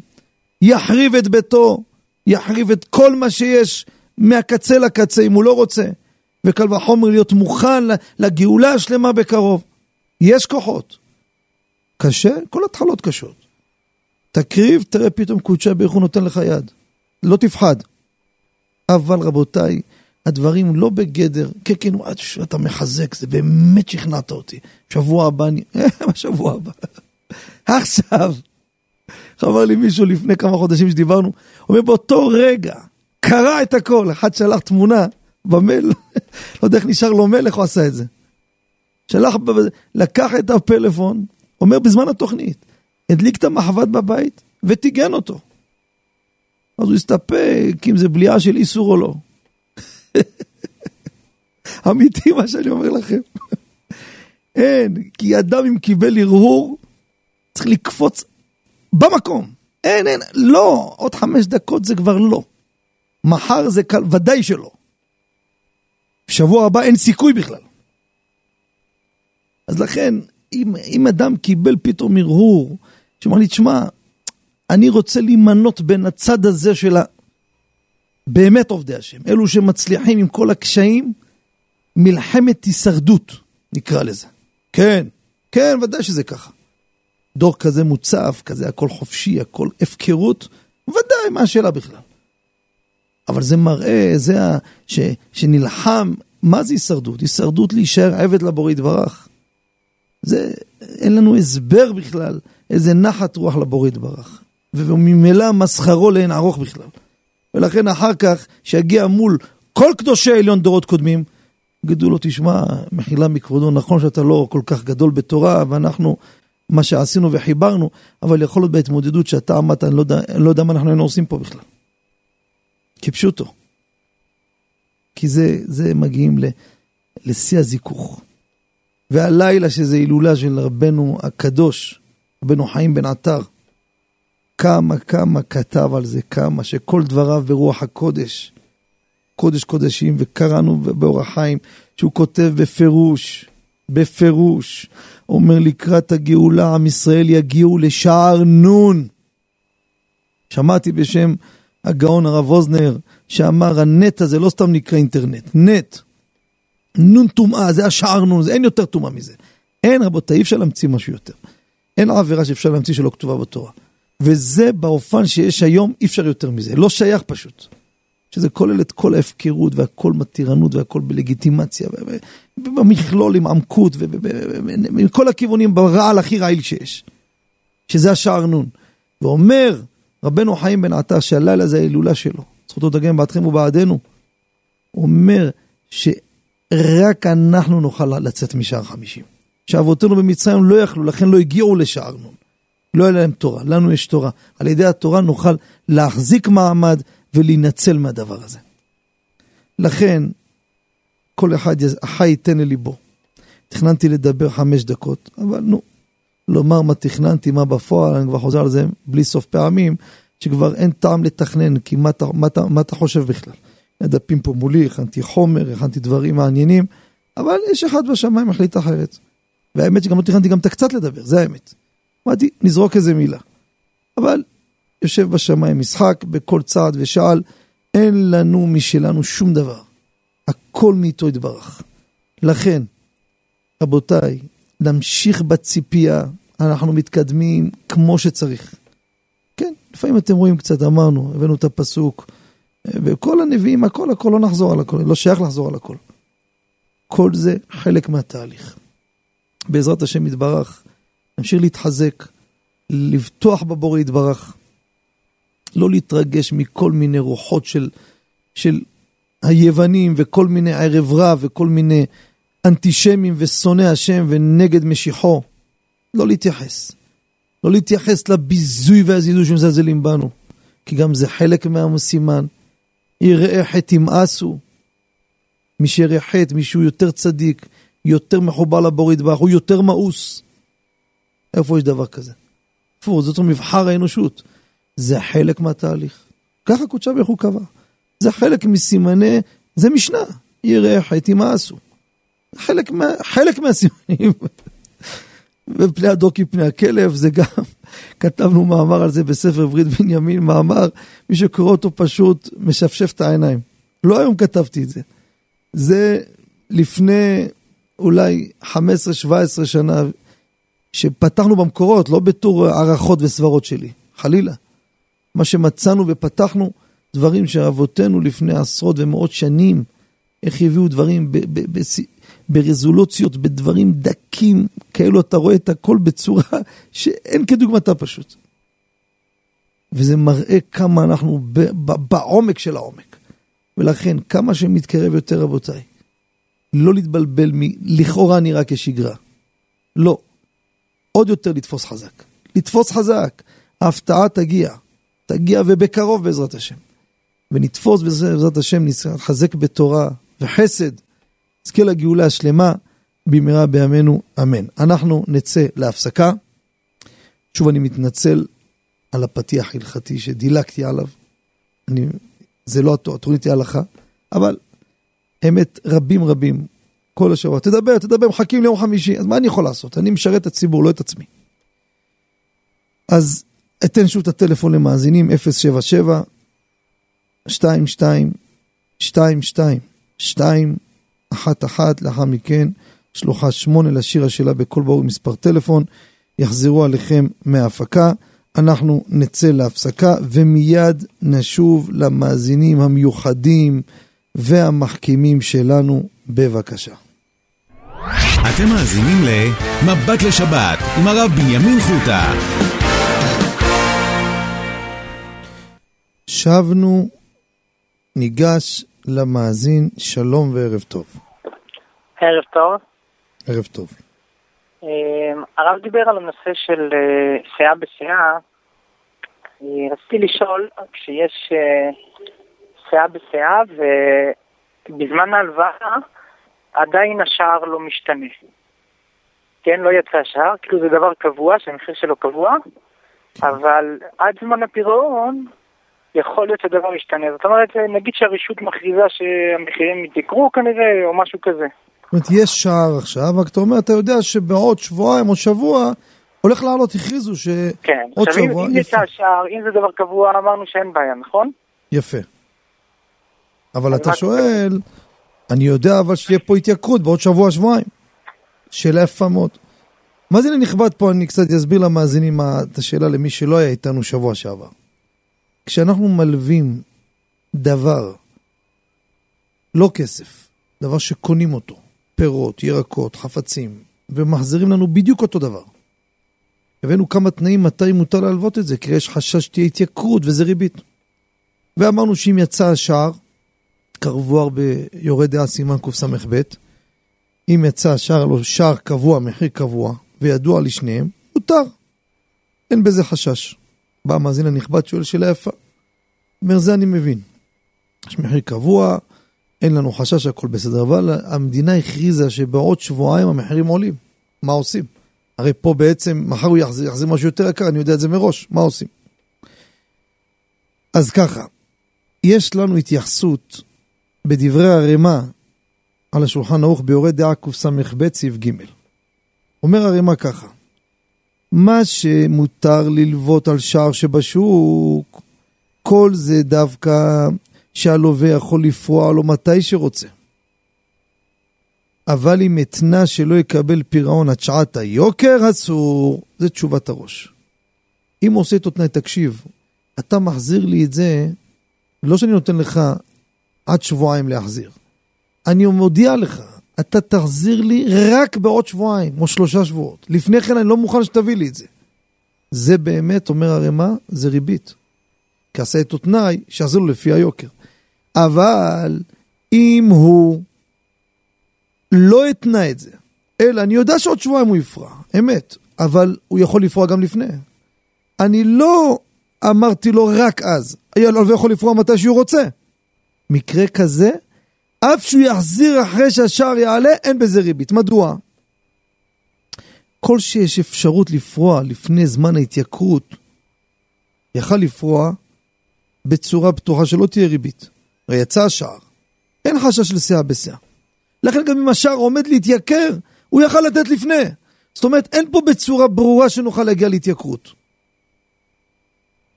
יחריב את ביתו, יחריב את כל מה שיש מהקצה לקצה אם הוא לא רוצה, וקל וחומר להיות מוכן לגאולה השלמה בקרוב. יש כוחות. קשה? כל התחלות קשות. תקריב, תראה פתאום קודשה ברוך הוא נותן לך יד. לא תפחד. אבל רבותיי, הדברים לא בגדר, כן, כן, אתה מחזק, זה באמת שכנעת אותי. שבוע הבא, אני... מה *laughs* שבוע הבא? *laughs* עכשיו, אמר לי מישהו לפני כמה חודשים שדיברנו, אומר באותו רגע, קרא את הכל, אחד שלח תמונה במייל, *laughs* לא יודע איך נשאר לו איך הוא עשה את זה. שלח, לקח את הפלאפון, אומר בזמן התוכנית, הדליק את המחבת בבית וטיגן אותו. אז הוא הסתפק אם זה בליעה של איסור או לא. *laughs* אמיתי מה שאני אומר לכם. *laughs* אין, כי אדם אם קיבל הרהור, צריך לקפוץ במקום. אין, אין, לא, עוד חמש דקות זה כבר לא. מחר זה קל, ודאי שלא. בשבוע הבא אין סיכוי בכלל. אז לכן, אם, אם אדם קיבל פתאום הרהור, שאומר לי, תשמע, אני רוצה להימנות בין הצד הזה של ה... באמת עובדי השם, אלו שמצליחים עם כל הקשיים, מלחמת הישרדות, נקרא לזה. כן, כן, ודאי שזה ככה. דור כזה מוצף, כזה הכל חופשי, הכל הפקרות, ודאי, מה השאלה בכלל? אבל זה מראה, זה ה... ש... שנלחם, מה זה הישרדות? הישרדות להישאר עבד לבורא יתברך. זה, אין לנו הסבר בכלל איזה נחת רוח לבורא יתברך. וממילא מסחרו לאין ארוך בכלל. ולכן אחר כך, שיגיע מול כל קדושי העליון דורות קודמים, יגידו לו, תשמע, מחילה מכבודו, נכון שאתה לא כל כך גדול בתורה, ואנחנו, מה שעשינו וחיברנו, אבל יכול להיות בהתמודדות שאתה עמדת, אני לא אני לא יודע מה אנחנו היינו עושים פה בכלל. כפשוטו. כי זה, זה מגיעים לשיא הזיכוך. והלילה שזה הילולה של רבנו הקדוש, רבנו חיים בן עטר, כמה כמה כתב על זה, כמה שכל דבריו ברוח הקודש, קודש קודשים, וקראנו באורח חיים, שהוא כותב בפירוש, בפירוש, אומר לקראת הגאולה עם ישראל יגיעו לשער נון. שמעתי בשם הגאון הרב אוזנר, שאמר הנט הזה לא סתם נקרא אינטרנט, נט. נון טומאה, זה השער נון, זה אין יותר טומאה מזה. אין רבותיי, אי אפשר להמציא משהו יותר. אין עבירה שאפשר להמציא שלא כתובה בתורה. וזה באופן שיש היום, אי אפשר יותר מזה. לא שייך פשוט. שזה כולל את כל ההפקרות והכל מתירנות והכל בלגיטימציה, במכלול עם עמקות ומכל הכיוונים ברעל הכי רעיל שיש. שזה השער נון. ואומר רבנו חיים בן עטר שהלילה זה ההילולה שלו, זכותו תגן בעדכם ובעדנו. אומר שרק אנחנו נוכל לצאת משער חמישים. שאבותינו במצרים לא יכלו, לכן לא הגיעו לשער נון. לא היה להם תורה, לנו יש תורה. על ידי התורה נוכל להחזיק מעמד ולהינצל מהדבר הזה. לכן, כל אחד, החי ייתן לליבו. תכננתי לדבר חמש דקות, אבל נו, לומר מה תכננתי, מה בפועל, אני כבר חוזר על זה בלי סוף פעמים, שכבר אין טעם לתכנן, כי מה, מה, מה, מה אתה חושב בכלל? הדפים פה מולי, הכנתי חומר, הכנתי דברים מעניינים, אבל יש אחד בשמיים החליט אחרת. והאמת שגם לא תכננתי גם את הקצת לדבר, זה האמת. אמרתי, נזרוק איזה מילה. אבל יושב בשמיים משחק בכל צעד ושעל, אין לנו משלנו שום דבר. הכל מאיתו יתברך. לכן, רבותיי, נמשיך בציפייה, אנחנו מתקדמים כמו שצריך. כן, לפעמים אתם רואים קצת, אמרנו, הבאנו את הפסוק, וכל הנביאים, הכל, הכל, לא נחזור על הכל, לא שייך לחזור על הכל. כל זה חלק מהתהליך. בעזרת השם יתברך, נמשיך להתחזק, לבטוח בבורא יתברך, לא להתרגש מכל מיני רוחות של, של היוונים וכל מיני ערב רב וכל מיני אנטישמים ושונאי השם ונגד משיחו. לא להתייחס. לא להתייחס לביזוי והזיזוי שמזלזלים בנו, כי גם זה חלק מהמסימן. יראה חטא ימאסו. מי שיראה חטא, מי שהוא יותר צדיק, יותר מחובר לבורא יתברך, הוא יותר מאוס. איפה יש דבר כזה? איפה? זאת מבחר האנושות. זה חלק מהתהליך. ככה קודשה ברוך הוא קבע. זה חלק מסימני, זה משנה. יראה חטא ימאסו. חלק, מה, חלק מהסימנים. *laughs* ופני הדוקי פני הכלב, זה גם, *laughs* כתבנו מאמר על זה בספר ברית בנימין, מאמר, מי שקורא אותו פשוט משפשף את העיניים. לא היום כתבתי את זה. זה לפני אולי 15-17 שנה, שפתחנו במקורות, לא בתור הערכות וסברות שלי, חלילה. מה שמצאנו ופתחנו, דברים שאבותינו לפני עשרות ומאות שנים, איך הביאו דברים ב- ב- ב- ברזולוציות, בדברים דקים, כאלו אתה רואה את הכל בצורה *laughs* שאין כדוגמתה פשוט. וזה מראה כמה אנחנו בעומק של העומק. ולכן, כמה שמתקרב יותר, רבותיי, לא להתבלבל מלכאורה נראה כשגרה. לא. עוד יותר לתפוס חזק. לתפוס חזק. ההפתעה תגיע. תגיע ובקרוב בעזרת השם. ונתפוס בעזרת השם, נתחזק בתורה וחסד. נזכה לגאולה השלמה במהרה בימינו, אמן. אנחנו נצא להפסקה. שוב אני מתנצל על הפתיח ההלכתי שדילגתי עליו. אני, זה לא התוכנית היא הלכה, אבל אמת רבים רבים כל השבוע. תדבר, תדבר, מחכים ליום חמישי, אז מה אני יכול לעשות? אני משרת את הציבור, לא את עצמי. אז אתן שוב את הטלפון למאזינים, 077 22 22 2 אחת אחת, לאחר מכן שלוחה שמונה לשיר השאלה בכל ברור מספר טלפון, יחזרו עליכם מההפקה. אנחנו נצא להפסקה ומיד נשוב למאזינים המיוחדים והמחכימים שלנו, בבקשה. אתם מאזינים ל"מבט לשבת" עם הרב בנימין חוטה. שבנו, ניגש למאזין, שלום וערב טוב. ערב טוב. ערב טוב. אמ, הרב דיבר על הנושא של אה, סאה בסאה. אה, רציתי לשאול, כשיש אה, סאה בסאה ובזמן ההלוואה עדיין השער לא משתנה. כן, לא יצא שער, כאילו זה דבר קבוע, שהמחיר שלו קבוע, אבל עד זמן הפירעון יכול להיות שהדבר ישתנה. זאת אומרת, נגיד שהרשות מכריזה שהמחירים יתייקרו כנראה, או משהו כזה. זאת אומרת, יש שער עכשיו, רק אתה אומר, אתה יודע שבעוד שבועיים או שבוע הולך לעלות, הכריזו שעוד כן, עכשיו שבוע... אם, אם יצא שער, אם זה דבר קבוע, אמרנו שאין בעיה, נכון? יפה. אבל אתה שואל, אני יודע אבל שתהיה פה התייקרות בעוד שבוע, שבועיים. שאלה יפה מאוד. מאזין הנכבד פה, אני קצת אסביר למאזינים את השאלה למי שלא היה איתנו שבוע שעבר. כשאנחנו מלווים דבר, לא כסף, דבר שקונים אותו, פירות, ירקות, חפצים, ומחזירים לנו בדיוק אותו דבר. הבאנו כמה תנאים מתי מותר להלוות את זה, כי יש חשש שתהיה התייקרות וזה ריבית. ואמרנו שאם יצא השער, קרבו הרבה יורה דעה סימן קס"ב, אם יצא השער לו שער קבוע, מחיר קבוע, וידוע לשניהם, מותר. אין בזה חשש. בא המאזין הנכבד, שואל שאלה יפה. אומר, זה אני מבין. יש מחיר קבוע, אין לנו חשש, הכל בסדר, אבל המדינה הכריזה שבעוד שבועיים המחירים עולים. מה עושים? הרי פה בעצם, מחר הוא יחזיר, יחזיר משהו יותר יקר, אני יודע את זה מראש, מה עושים? אז ככה, יש לנו התייחסות בדברי הרמ"א על השולחן ערוך ביורה דעה קס"ב סעיף ג'. אומר הרמ"א ככה, מה שמותר ללוות על שער שבשוק, כל זה דווקא שהלווה יכול לפרוע לו מתי שרוצה. אבל אם אתנה שלא יקבל פירעון עד שעת היוקר, אסור. זה תשובת הראש. אם עושה איתו תנאי, תקשיב, אתה מחזיר לי את זה, לא שאני נותן לך עד שבועיים להחזיר. אני מודיע לך, אתה תחזיר לי רק בעוד שבועיים או שלושה שבועות. לפני כן אני לא מוכן שתביא לי את זה. זה באמת, אומר הרמ"א, זה ריבית. כי עשה איתו תנאי, שיחזיר לו לפי היוקר. אבל אם הוא לא התנה את זה, אלא אני יודע שעוד שבועיים הוא יפרע, אמת, אבל הוא יכול לפרוע גם לפני. אני לא אמרתי לו רק אז, הלווה יכול לפרוע מתי שהוא רוצה. מקרה כזה, אף שהוא יחזיר אחרי שהשער יעלה, אין בזה ריבית. מדוע? כל שיש אפשרות לפרוע לפני זמן ההתייקרות, יכל לפרוע בצורה בטוחה שלא תהיה ריבית. הרי יצא השער, אין חשש של סאה בסאה. לכן גם אם השער עומד להתייקר, הוא יכל לתת לפני. זאת אומרת, אין פה בצורה ברורה שנוכל להגיע להתייקרות.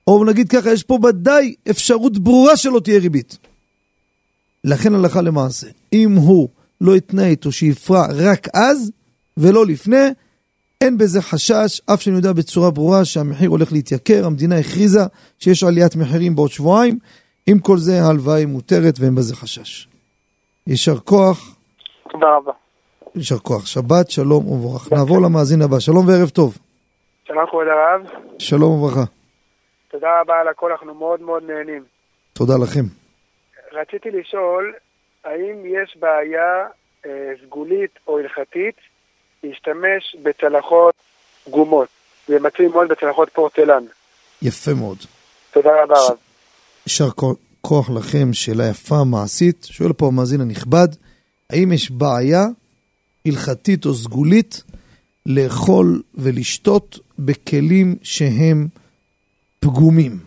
או נגיד ככה, יש פה ודאי אפשרות ברורה שלא תהיה ריבית. לכן הלכה למעשה, אם הוא לא יתנה איתו שיפרע רק אז ולא לפני, אין בזה חשש, אף שאני יודע בצורה ברורה שהמחיר הולך להתייקר, המדינה הכריזה שיש עליית מחירים בעוד שבועיים, עם כל זה ההלוואה היא מותרת ואין בזה חשש. יישר כוח, תודה רבה. יישר כוח. שבת, שלום ומבורך. נעבור למאזין הבא, שלום וערב טוב. שלום כבוד הרב, שלום וברכה. תודה רבה על הכל, אנחנו מאוד מאוד נהנים. תודה לכם. רציתי לשאול, האם יש בעיה אה, סגולית או הלכתית להשתמש בצלחות פגומות? זה מצוי מאוד בצלחות פורצלן. יפה מאוד. תודה רבה רב. יישר כוח לכם, שאלה יפה, מעשית. שואל פה המאזין הנכבד, האם יש בעיה הלכתית או סגולית לאכול ולשתות בכלים שהם פגומים?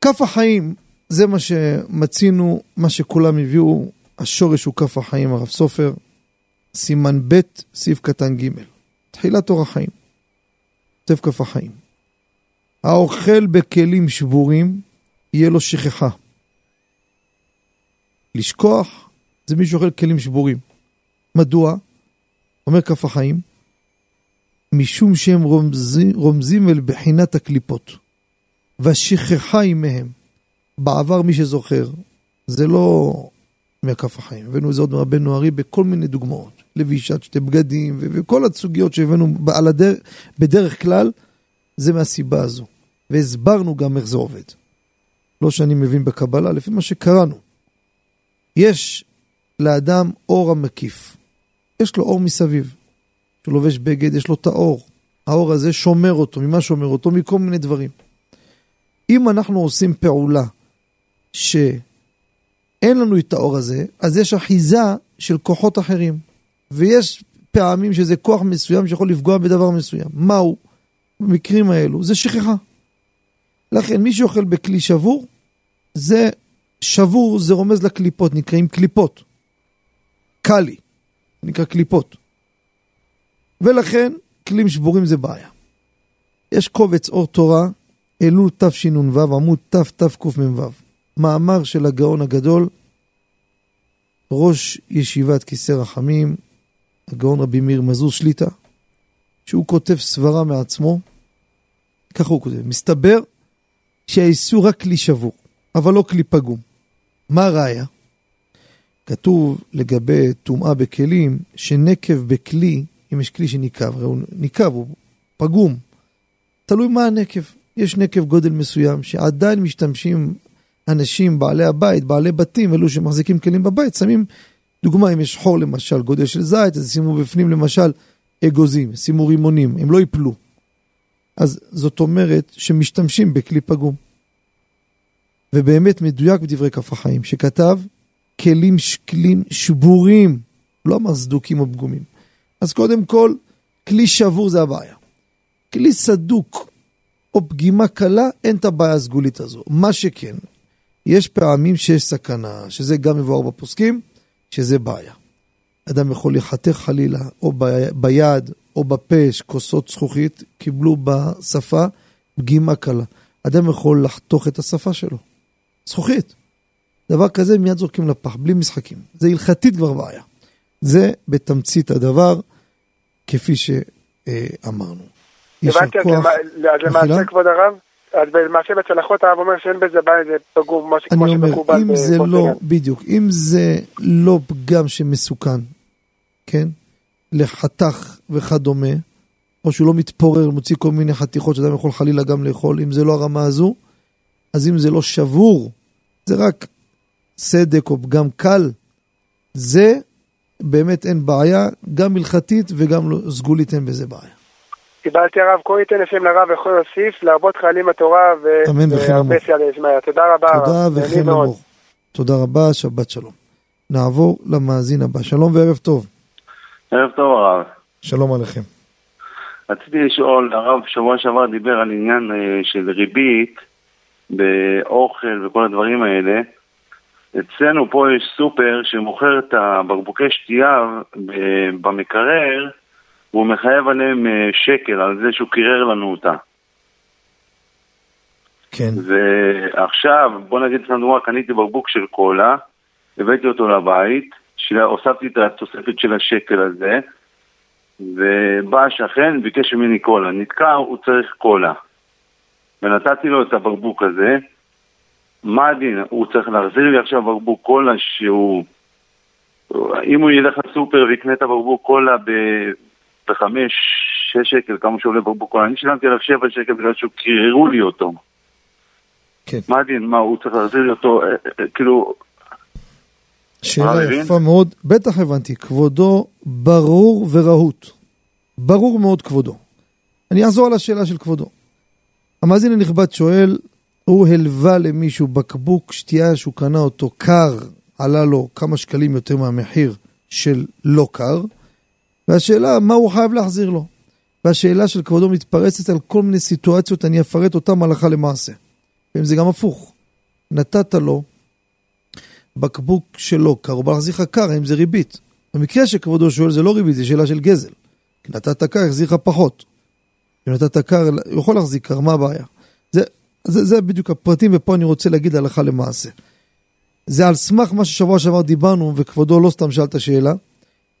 כף החיים, זה מה שמצינו, מה שכולם הביאו, השורש הוא כף החיים, הרב סופר, סימן ב', סעיף קטן ג', תחילת אור החיים, כותב כף החיים. האוכל בכלים שבורים, יהיה לו שכחה. לשכוח זה מי שאוכל כלים שבורים. מדוע? אומר כף החיים, משום שהם רומזים, רומזים אל בחינת הקליפות, והשכחה עמהם. בעבר מי שזוכר, זה לא מכף החיים. הבאנו את זה עוד מרבנו ארי בכל מיני דוגמאות. לבישת שתי בגדים ו- וכל הסוגיות שהבאנו על הדרך, בדרך כלל, זה מהסיבה הזו. והסברנו גם איך זה עובד. לא שאני מבין בקבלה, לפי מה שקראנו. יש לאדם אור המקיף. יש לו אור מסביב. כשהוא לובש בגד, יש לו את האור. האור הזה שומר אותו. ממה שומר אותו? מכל מיני דברים. אם אנחנו עושים פעולה שאין לנו את האור הזה, אז יש אחיזה של כוחות אחרים. ויש פעמים שזה כוח מסוים שיכול לפגוע בדבר מסוים. מהו? במקרים האלו זה שכחה. לכן מי שאוכל בכלי שבור, זה שבור, זה רומז לקליפות, נקראים קליפות. קלי, נקרא קליפות. ולכן כלים שבורים זה בעיה. יש קובץ אור תורה, אלול תשנ"ו, עמוד תתקמ"ו, מאמר של הגאון הגדול, ראש ישיבת כיסא רחמים, הגאון רבי מאיר מזוז שליטה, שהוא כותב סברה מעצמו, ככה הוא כותב, מסתבר שהאיסור רק כלי שבור, אבל לא כלי פגום. מה הראיה? כתוב לגבי טומאה בכלים, שנקב בכלי, אם יש כלי שניקב, הרי הוא ניקב, הוא פגום. תלוי מה הנקב. יש נקב גודל מסוים שעדיין משתמשים אנשים, בעלי הבית, בעלי בתים, אלו שמחזיקים כלים בבית, שמים, דוגמה, אם יש חור למשל, גודל של זית, אז שימו בפנים למשל אגוזים, שימו רימונים, הם לא ייפלו. אז זאת אומרת שמשתמשים בכלי פגום. ובאמת מדויק בדברי כף החיים, שכתב כלים שקלים שבורים, לא אמר סדוקים או פגומים. אז קודם כל, כלי שבור זה הבעיה. כלי סדוק או פגימה קלה, אין את הבעיה הסגולית הזו. מה שכן, יש פעמים שיש סכנה, שזה גם מבואר בפוסקים, שזה בעיה. אדם יכול להיחתך חלילה, או ביד, או בפה, כוסות זכוכית, קיבלו בשפה פגימה קלה. אדם יכול לחתוך את השפה שלו. זכוכית. דבר כזה מיד זורקים לפח, בלי משחקים. זה הלכתית כבר בעיה. זה בתמצית הדבר, כפי שאמרנו. הבנתי, אז למעשה כבוד הרב, אז למעשה בצלחות הרב אומר שאין בזה בעיה, זה פגום, כמו שמקובל. אני אומר, אם זה לא, בדיוק, אם זה לא פגם שמסוכן, כן? לחתך וכדומה, או שהוא לא מתפורר, מוציא כל מיני חתיכות שאדם יכול חלילה גם לאכול, אם זה לא הרמה הזו, אז אם זה לא שבור, זה רק סדק או פגם קל, זה באמת אין בעיה, גם הלכתית וגם לא, סגולית אין בזה בעיה. קיבלתי הרב, כה ייתן השם לרב יכול להוסיף, להרבות חיילים בתורה והרבה שמעיה. תודה רבה הרב. תודה וכן אמור. תודה רבה, שבת שלום. נעבור למאזין הבא. שלום וערב טוב. ערב טוב הרב. שלום עליכם. רציתי לשאול, הרב שבוע שעבר דיבר על עניין אה, של ריבית באוכל וכל הדברים האלה. אצלנו פה יש סופר שמוכר את הבקבוקי שתייה במקרר, והוא מחייב עליהם אה, שקל על זה שהוא קירר לנו אותה. כן. ועכשיו, בוא נגיד לך דוגמה, קניתי בקבוק של קולה, הבאתי אותו לבית, הוספתי את התוספת של השקל הזה, ובא השכן, ביקש ממני קולה. נתקע, הוא צריך קולה. ונתתי לו את הבקבוק הזה, מה הדין? הוא צריך להחזיר לי עכשיו בקבוק קולה שהוא... אם הוא ילך לסופר ויקנה את הבקבוק קולה ב... בחמש, שש שקל, כמה שעולה בקבוק אני שילמתי עליו שבע שקל בגלל שהוא קיררו לי אותו. כן. מה הדין? מה, הוא צריך להחזיר לי אותו? אה, אה, כאילו... שאלה יפה מאוד, בטח הבנתי, כבודו ברור ורהוט. ברור מאוד כבודו. אני אחזור על השאלה של כבודו. המאזין הנכבד שואל, הוא הלווה למישהו בקבוק שתייה שהוא קנה אותו קר, עלה לו כמה שקלים יותר מהמחיר של לא קר, והשאלה מה הוא חייב להחזיר לו. והשאלה של כבודו מתפרצת על כל מיני סיטואציות, אני אפרט אותם הלכה למעשה. ואם זה גם הפוך. נתת לו בקבוק שלא קר, הוא בא להחזיר לך קר, האם זה ריבית? במקרה שכבודו שואל זה לא ריבית, זה שאלה של גזל. כי נתת קר, יחזיר לך פחות. אם נתת קר, הוא יכול להחזיק קר, מה הבעיה? זה, זה, זה בדיוק הפרטים, ופה אני רוצה להגיד הלכה למעשה. זה על סמך מה ששבוע שעבר דיברנו, וכבודו לא סתם שאל את השאלה,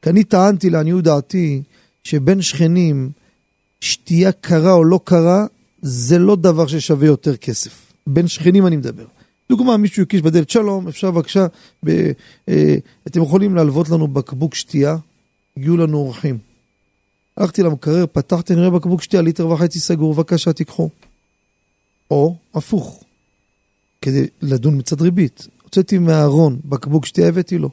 כי אני טענתי לעניות דעתי, שבין שכנים, שתייה קרה או לא קרה, זה לא דבר ששווה יותר כסף. בין שכנים אני מדבר. דוגמה, מישהו הקיש בדלת, שלום, אפשר בבקשה, ב, אה, אתם יכולים להלוות לנו בקבוק שתייה? הגיעו לנו אורחים. הלכתי למקרר, פתחתי, אני רואה בקבוק שתייה, ליטר וחצי סגור, בבקשה תיקחו. או הפוך, כדי לדון מצד ריבית. הוצאתי מהארון בקבוק שתייה, הבאתי לו.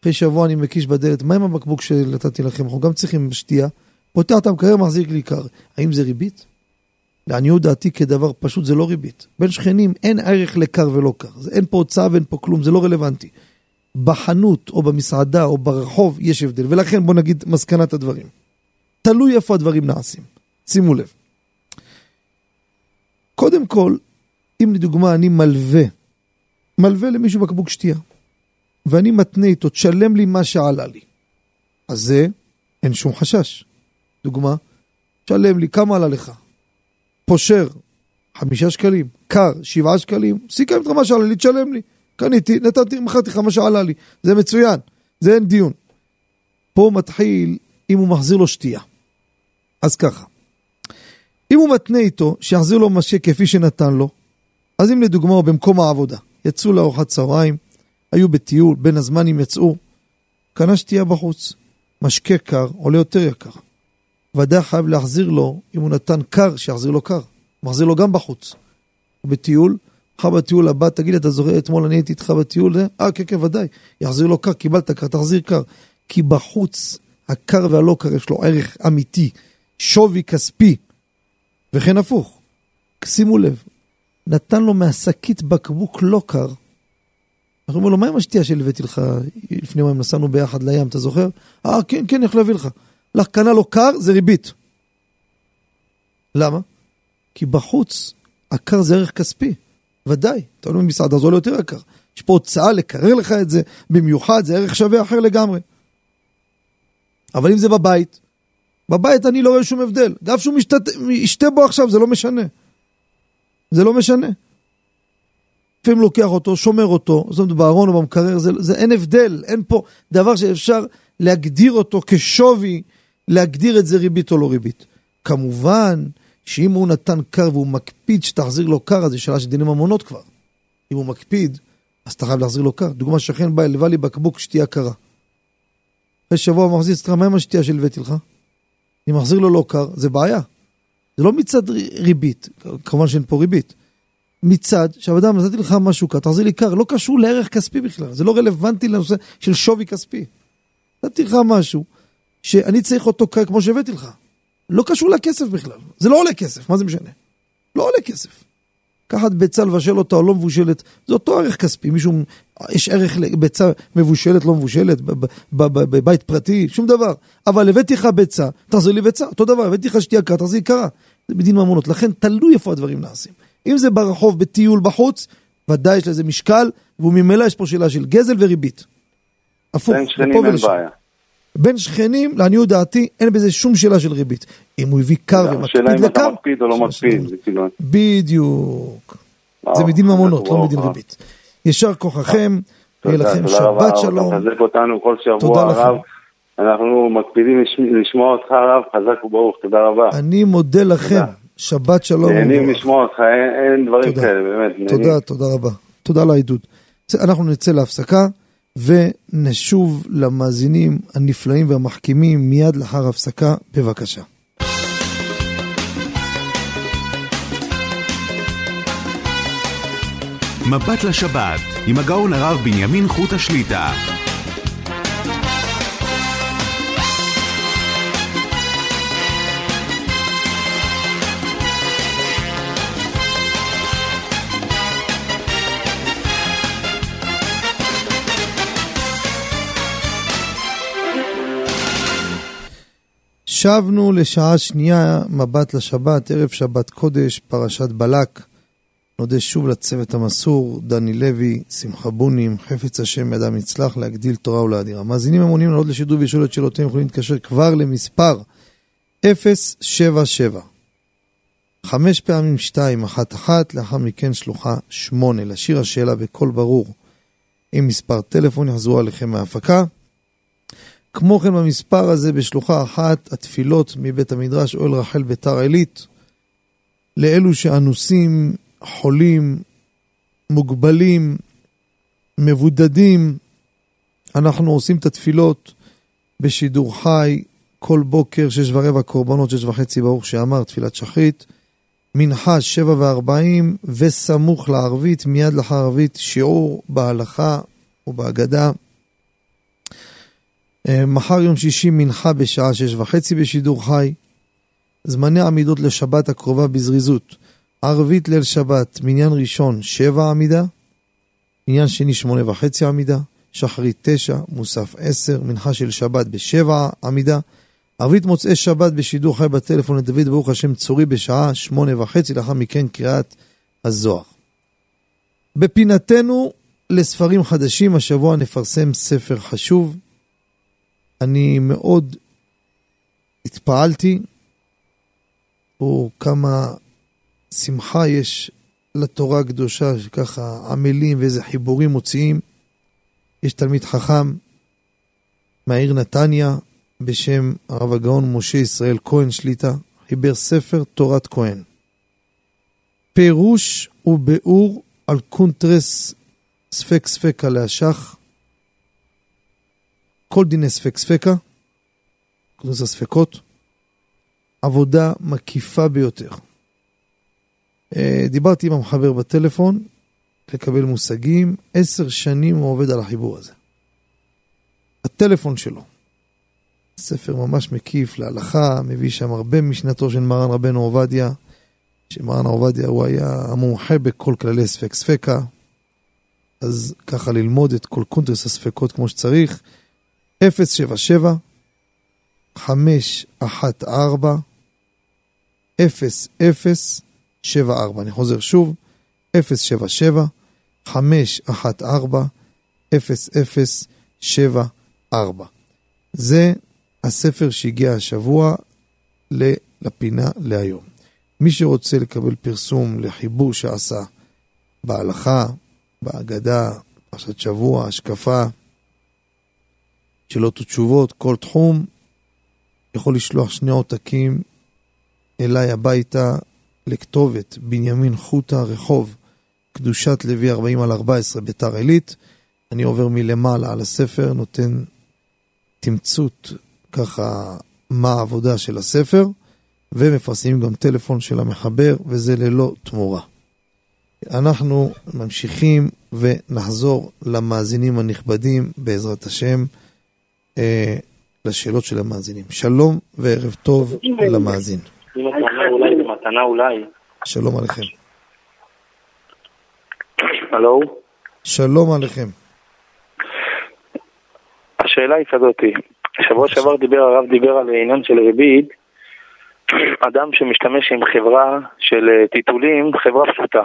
אחרי שבוע אני מקיש בדלת, מה עם הבקבוק שנתתי לכם? אנחנו גם צריכים שתייה. פותח את המקרר, מחזיק לי קר. האם זה ריבית? לעניות דעתי כדבר פשוט זה לא ריבית. בין שכנים אין ערך לקר ולא קר. אין פה הוצאה ואין פה כלום, זה לא רלוונטי. בחנות או במסעדה או ברחוב יש הבדל, ולכן בוא נגיד מסקנת הדברים. תלוי איפה הדברים נעשים. שימו לב. קודם כל, אם לדוגמה אני מלווה, מלווה למישהו בקבוק שתייה, ואני מתנה איתו, תשלם לי מה שעלה לי. אז זה, אין שום חשש. דוגמה, תשלם לי, כמה עלה לך? פושר, חמישה שקלים, קר, שבעה שקלים, סיכם איתך מה שעלה לי, תשלם לי. קניתי, נתתי, מכרתי לך מה שעלה לי. זה מצוין, זה אין דיון. פה מתחיל אם הוא מחזיר לו שתייה. אז ככה, אם הוא מתנה איתו שיחזיר לו משקה כפי שנתן לו, אז אם לדוגמה הוא במקום העבודה, יצאו לארוחת צהריים, היו בטיול, בין הזמנים יצאו, קנה שתייה בחוץ. משקה קר עולה יותר יקר. ודאי חייב להחזיר לו, אם הוא נתן קר, שיחזיר לו קר. מחזיר לו גם בחוץ. הוא בטיול, מחר בטיול הבא, תגיד לי, אתה זוכר, אתמול אני הייתי איתך בטיול? אה, כן, כן, ודאי. יחזיר לו קר, קיבלת קר, תחזיר קר. כי בחוץ, הקר והלא קר יש לו ערך אמיתי, שווי כספי, וכן הפוך. שימו לב, נתן לו מהשקית בקבוק לא קר. אנחנו אומרים לו, מה עם השתייה שהלוויתי לך לפני יומיים נסענו ביחד לים, אתה זוכר? אה, כן, כן, איך להביא לך. לך קנה לו קר, זה ריבית. למה? כי בחוץ, הקר זה ערך כספי. ודאי, אתה אומר במסעדה זה עולה יותר יקר. יש פה הוצאה לקרר לך את זה, במיוחד זה ערך שווה אחר לגמרי. אבל אם זה בבית, בבית אני לא רואה שום הבדל. גם שהוא ישתה בו עכשיו, זה לא משנה. זה לא משנה. לפעמים לוקח אותו, שומר אותו, זאת אומרת בארון או במקרר, זה, זה אין הבדל, אין פה דבר שאפשר להגדיר אותו כשווי, להגדיר את זה ריבית או לא ריבית. כמובן שאם הוא נתן קר והוא מקפיד שתחזיר לו קר, אז זו שאלה של דיני ממונות כבר. אם הוא מקפיד, אז אתה חייב להחזיר לו קר. דוגמה שכן בא, הלווה לי בקבוק שתייה קרה. אחרי שבוע מחזיר אצלך, מה עם השתייה שהלוויתי לך? אני מחזיר לו לא קר, זה בעיה. זה לא מצד ריבית, כמובן שאין פה ריבית. מצד שהאדם נתתי לך משהו קר, תחזיר לי קר, לא קשור לערך כספי בכלל, זה לא רלוונטי לנושא של שווי כספי. נתתי לך משהו שאני צריך אותו קר כמו שהבאתי לך. לא קשור לכסף בכלל, זה לא עולה כסף, מה זה משנה? לא עולה כסף. לקחת ביצה לבשל אותה או לא מבושלת, זה אותו ערך כספי, מישהו, יש ערך לביצה מבושלת, לא מבושלת, בבית פרטי, שום דבר. אבל הבאתי לך ביצה, תחזיר לי ביצה, אותו דבר, הבאתי לך שתייה קרה, תחזיר קרה. זה בדין ממונות, לכן תלוי איפה הדברים נעשים. אם זה ברחוב, בטיול בחוץ, ודאי יש לזה משקל, וממילא יש פה שאלה של גזל וריבית. הפוך, בין שכנים אין בעיה. בין שכנים, לעניות דעתי, אין בזה שום שאלה של ריבית. אם הוא הביא קר ומקפיד לקר... השאלה אם אתה מקפיד או לא מקפיד. כאילו- בדיוק. זה מדין ממונות, לא מדין ריבית. יישר כוחכם, יהיה לכם שבת שלום. תודה מחזק אותנו כל שבוע, הרב. אנחנו מקפידים לשמוע אותך, הרב, חזק וברוך, תודה רבה. אני מודה לכם, שבת שלום. נהנים לשמוע אותך, אין דברים כאלה, באמת. תודה, תודה רבה. תודה על העדות. אנחנו נצא להפסקה. ונשוב למאזינים הנפלאים והמחכימים מיד לאחר הפסקה, בבקשה. מבט לשבת, עם הגאון הרב בנימין חוט השליטה. שבנו לשעה שנייה, מבט לשבת, ערב שבת קודש, פרשת בלק. נודה שוב לצוות המסור, דני לוי, שמחה בונים, חפץ השם ידם יצלח להגדיל תורה ולהדיר. המאזינים המעוניינים לעלות לשידור ולשאול את שאלותיהם יכולים להתקשר כבר למספר 077 חמש פעמים 211, לאחר מכן שלוחה 8. לשיר השאלה בקול ברור עם מספר טלפון יחזרו עליכם מההפקה. כמו כן במספר הזה בשלוחה אחת התפילות מבית המדרש אוהל רחל ביתר עילית לאלו שאנוסים, חולים, מוגבלים, מבודדים. אנחנו עושים את התפילות בשידור חי כל בוקר, שש ורבע קורבנות, שש וחצי ברוך שאמר, תפילת שחרית. מנחה שבע וארבעים וסמוך לערבית, מיד לאחר ערבית, שיעור בהלכה ובהגדה. אה, מחר יום שישי מנחה בשעה שש וחצי בשידור חי. זמני עמידות לשבת הקרובה בזריזות. ערבית ליל שבת, מניין ראשון שבע עמידה, מניין שני שמונה וחצי עמידה, שחרית תשע, מוסף עשר, מנחה של שבת בשבע עמידה, ערבית מוצאי שבת בשידור חי בטלפון לדוד ברוך השם צורי בשעה שמונה וחצי, לאחר מכן קריאת הזוהר. בפינתנו לספרים חדשים, השבוע נפרסם ספר חשוב. אני מאוד התפעלתי, או כמה שמחה יש לתורה הקדושה, שככה עמלים ואיזה חיבורים מוציאים. יש תלמיד חכם מהעיר נתניה, בשם הרב הגאון משה ישראל כהן שליטה, חיבר ספר תורת כהן. פירוש וביאור על קונטרס ספק ספיקא להש"ך, כל דיני ספק ספיקא, קונטרס הספקות, עבודה מקיפה ביותר. אה, דיברתי עם המחבר בטלפון, לקבל מושגים, עשר שנים הוא עובד על החיבור הזה. הטלפון שלו, ספר ממש מקיף להלכה, מביא שם הרבה משנתו של מרן רבנו עובדיה, שמרן עובדיה הוא היה המומחה בכל כללי ספק ספקה, אז ככה ללמוד את כל קונטרס הספקות כמו שצריך. 077 514 0074 אני חוזר שוב, 077 514 0074 זה הספר שהגיע השבוע לפינה להיום. מי שרוצה לקבל פרסום לחיבור שעשה בהלכה, בהגדה, פרשת שבוע, השקפה, שאלות ותשובות, כל תחום, יכול לשלוח שני עותקים אליי הביתה לכתובת בנימין חוטה, רחוב, קדושת לוי 40 על 14, ביתר עילית. אני עובר מלמעלה על הספר, נותן תמצות ככה מה העבודה של הספר, ומפרסמים גם טלפון של המחבר, וזה ללא תמורה. אנחנו ממשיכים ונחזור למאזינים הנכבדים, בעזרת השם, אה, לשאלות של המאזינים. שלום וערב טוב למאזין. שלום עליכם. הלו? שלום עליכם. השאלה היא כזאתי, שבוע שעבר דיבר, הרב דיבר על עניין של ריבית, אדם שמשתמש עם חברה של אה, טיטולים, חברה פשוטה.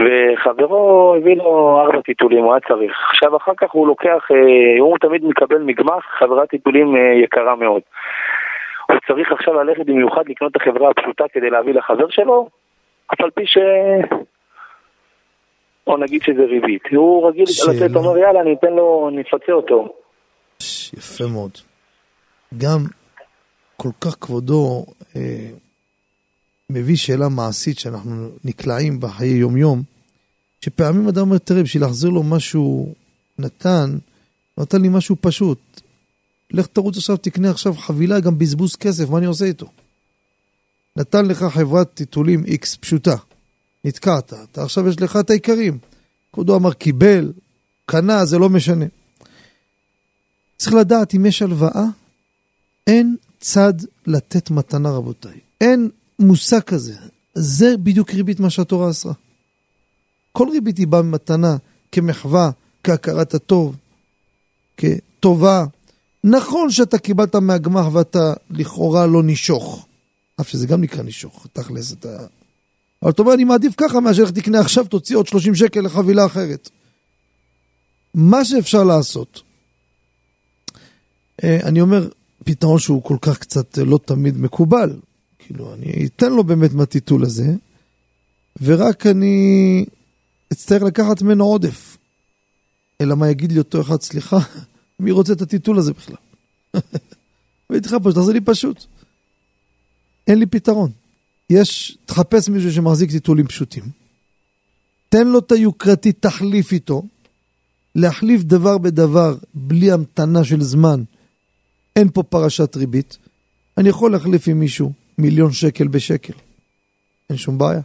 וחברו הביא לו ארבע טיטולים, הוא היה צריך. עכשיו אחר כך הוא לוקח, אה, הוא תמיד מקבל מגמח חברת טיטולים אה, יקרה מאוד. הוא צריך עכשיו ללכת במיוחד לקנות את החברה הפשוטה כדי להביא לחבר שלו, אף על פי ש... או נגיד שזה ריבית. הוא רגיל לתת, אומר יאללה, אני אתן לו, אני אפצה אותו. יפה מאוד. גם כל כך כבודו אה, מביא שאלה מעשית שאנחנו נקלעים בחיי יום-יום, שפעמים אדם אומר, תראה, בשביל להחזיר לו משהו נתן, נתן לי משהו פשוט. לך תרוץ עכשיו, תקנה עכשיו חבילה, גם בזבוז כסף, מה אני עושה איתו? נתן לך חברת טיטולים X פשוטה, נתקעת, אתה עכשיו יש לך את העיקרים. כבודו אמר, קיבל, קנה, זה לא משנה. צריך לדעת אם יש הלוואה, אין צד לתת מתנה רבותיי. אין מושג כזה. זה בדיוק ריבית מה שהתורה עשרה. כל ריבית היא באה ממתנה, כמחווה, כהכרת הטוב, כטובה. נכון שאתה קיבלת מהגמח ואתה לכאורה לא נישוך, אף שזה גם נקרא נישוך, תכלס אתה... אבל אתה אומר, אני מעדיף ככה מאשר איך תקנה עכשיו, תוציא עוד 30 שקל לחבילה אחרת. מה שאפשר לעשות, אה, אני אומר, פתרון שהוא כל כך קצת לא תמיד מקובל. כאילו, אני אתן לו באמת מהטיטול הזה, ורק אני אצטרך לקחת ממנו עודף. אלא מה יגיד לי אותו אחד, סליחה, *laughs* מי רוצה את הטיטול הזה בכלל? *laughs* ואיתך פה, שתעשה לי פשוט. אין לי פתרון. יש, תחפש מישהו שמחזיק טיטולים פשוטים. תן לו את היוקרתי, תחליף איתו. להחליף דבר בדבר בלי המתנה של זמן אין פה פרשת ריבית. אני יכול להחליף עם מישהו מיליון שקל בשקל. אין שום בעיה.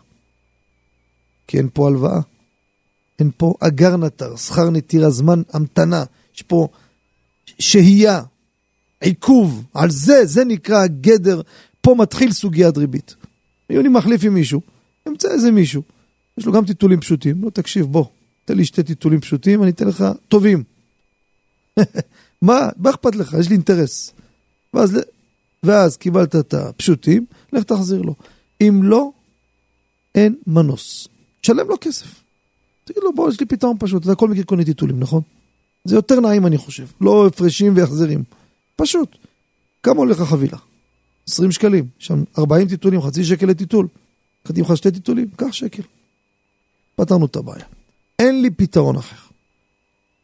כי אין פה הלוואה. אין פה אגר נטר, שכר נטירה, זמן המתנה. יש פה שהייה, עיכוב. על זה, זה נקרא גדר. פה מתחיל סוגיית ריבית. יוני מחליף עם מישהו, ימצא איזה מישהו. יש לו גם טיטולים פשוטים. לא, תקשיב, בוא, תן לי שתי טיטולים פשוטים, אני אתן לך טובים. *laughs* מה, מה אכפת לך? יש לי אינטרס. ואז, ואז קיבלת את הפשוטים, לך תחזיר לו. אם לא, אין מנוס. תשלם לו כסף. תגיד לו, בוא, יש לי פתרון פשוט, אתה כל מקרה קונה טיטולים, נכון? זה יותר נעים, אני חושב. לא הפרשים והחזרים. פשוט. כמה הולך החבילה? 20 שקלים. שם 40 טיטולים, חצי שקל לטיטול. קחתי לך שתי טיטולים, קח שקל. פתרנו את הבעיה. אין לי פתרון אחר.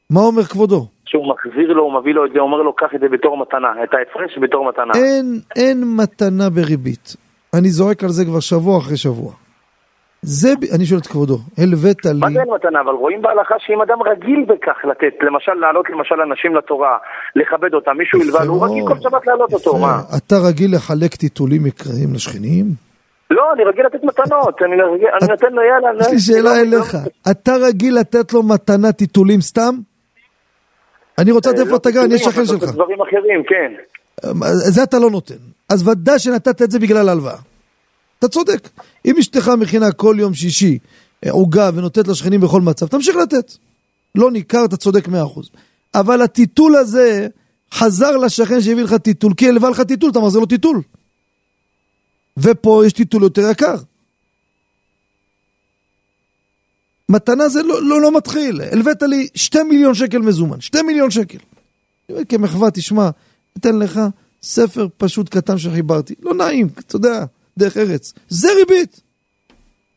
מה אומר כבודו? שהוא מחזיר לו, הוא מביא לו את זה, אומר לו, קח את זה בתור מתנה, את ההפרש בתור מתנה. אין, אין מתנה בריבית. אני זורק על זה כבר שבוע אחרי שבוע. זה, אני שואל את כבודו, הלווית לי... מה זה אין מתנה? אבל רואים בהלכה שאם אדם רגיל בכך לתת, למשל לעלות למשל אנשים לתורה, לכבד אותם, מישהו הלווה, הוא רגיל כל שבת להעלות אותו, מה? אתה רגיל לחלק טיטולים מקראיים לשכנים? לא, אני רגיל לתת מתנות, אני נותן לו יאללה. יש לי שאלה אליך, אתה רגיל לתת לו מתנה טיטולים סתם? אני רוצה לדעת איפה אתה גר, אני אהיה שכן שלך. דברים אחרים, כן. זה אתה לא נותן. אז ודאי שנתת את זה בגלל ההלוואה. אתה צודק. אם אשתך מכינה כל יום שישי אה, עוגה ונותנת לשכנים בכל מצב, תמשיך לתת. לא ניכר, אתה צודק מאה אחוז. אבל הטיטול הזה חזר לשכן שהביא לך טיטול, כי הלווה לך טיטול, אתה מחזיר לו טיטול. ופה יש טיטול יותר יקר. מתנה זה לא, לא, לא מתחיל, הלווית לי שתי מיליון שקל מזומן, שתי מיליון שקל. כמחווה, תשמע, אתן לך ספר פשוט קטן שחיברתי, לא נעים, אתה יודע, דרך ארץ. זה ריבית.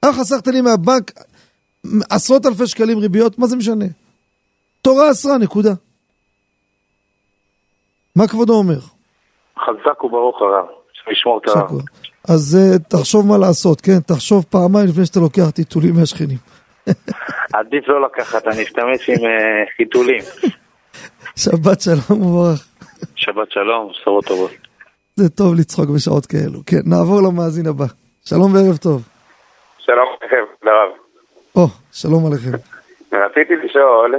אה, חסכת לי מהבנק עשרות אלפי שקלים ריביות, מה זה משנה? תורה אסרה, נקודה. מה כבודו אומר? חזק וברוך הרב, שישמור את ה... אז uh, תחשוב מה לעשות, כן? תחשוב פעמיים לפני שאתה לוקח טיטולים מהשכנים. *laughs* עדיף לא לקחת, אני אשתמש עם אה, חיתולים. שבת שלום ומברך. שבת שלום, בשורות טובות. זה טוב לצחוק בשעות כאלו. כן, נעבור למאזין הבא. שלום וערב טוב. שלום לכם, לרב. או, שלום עליכם. רציתי לשאול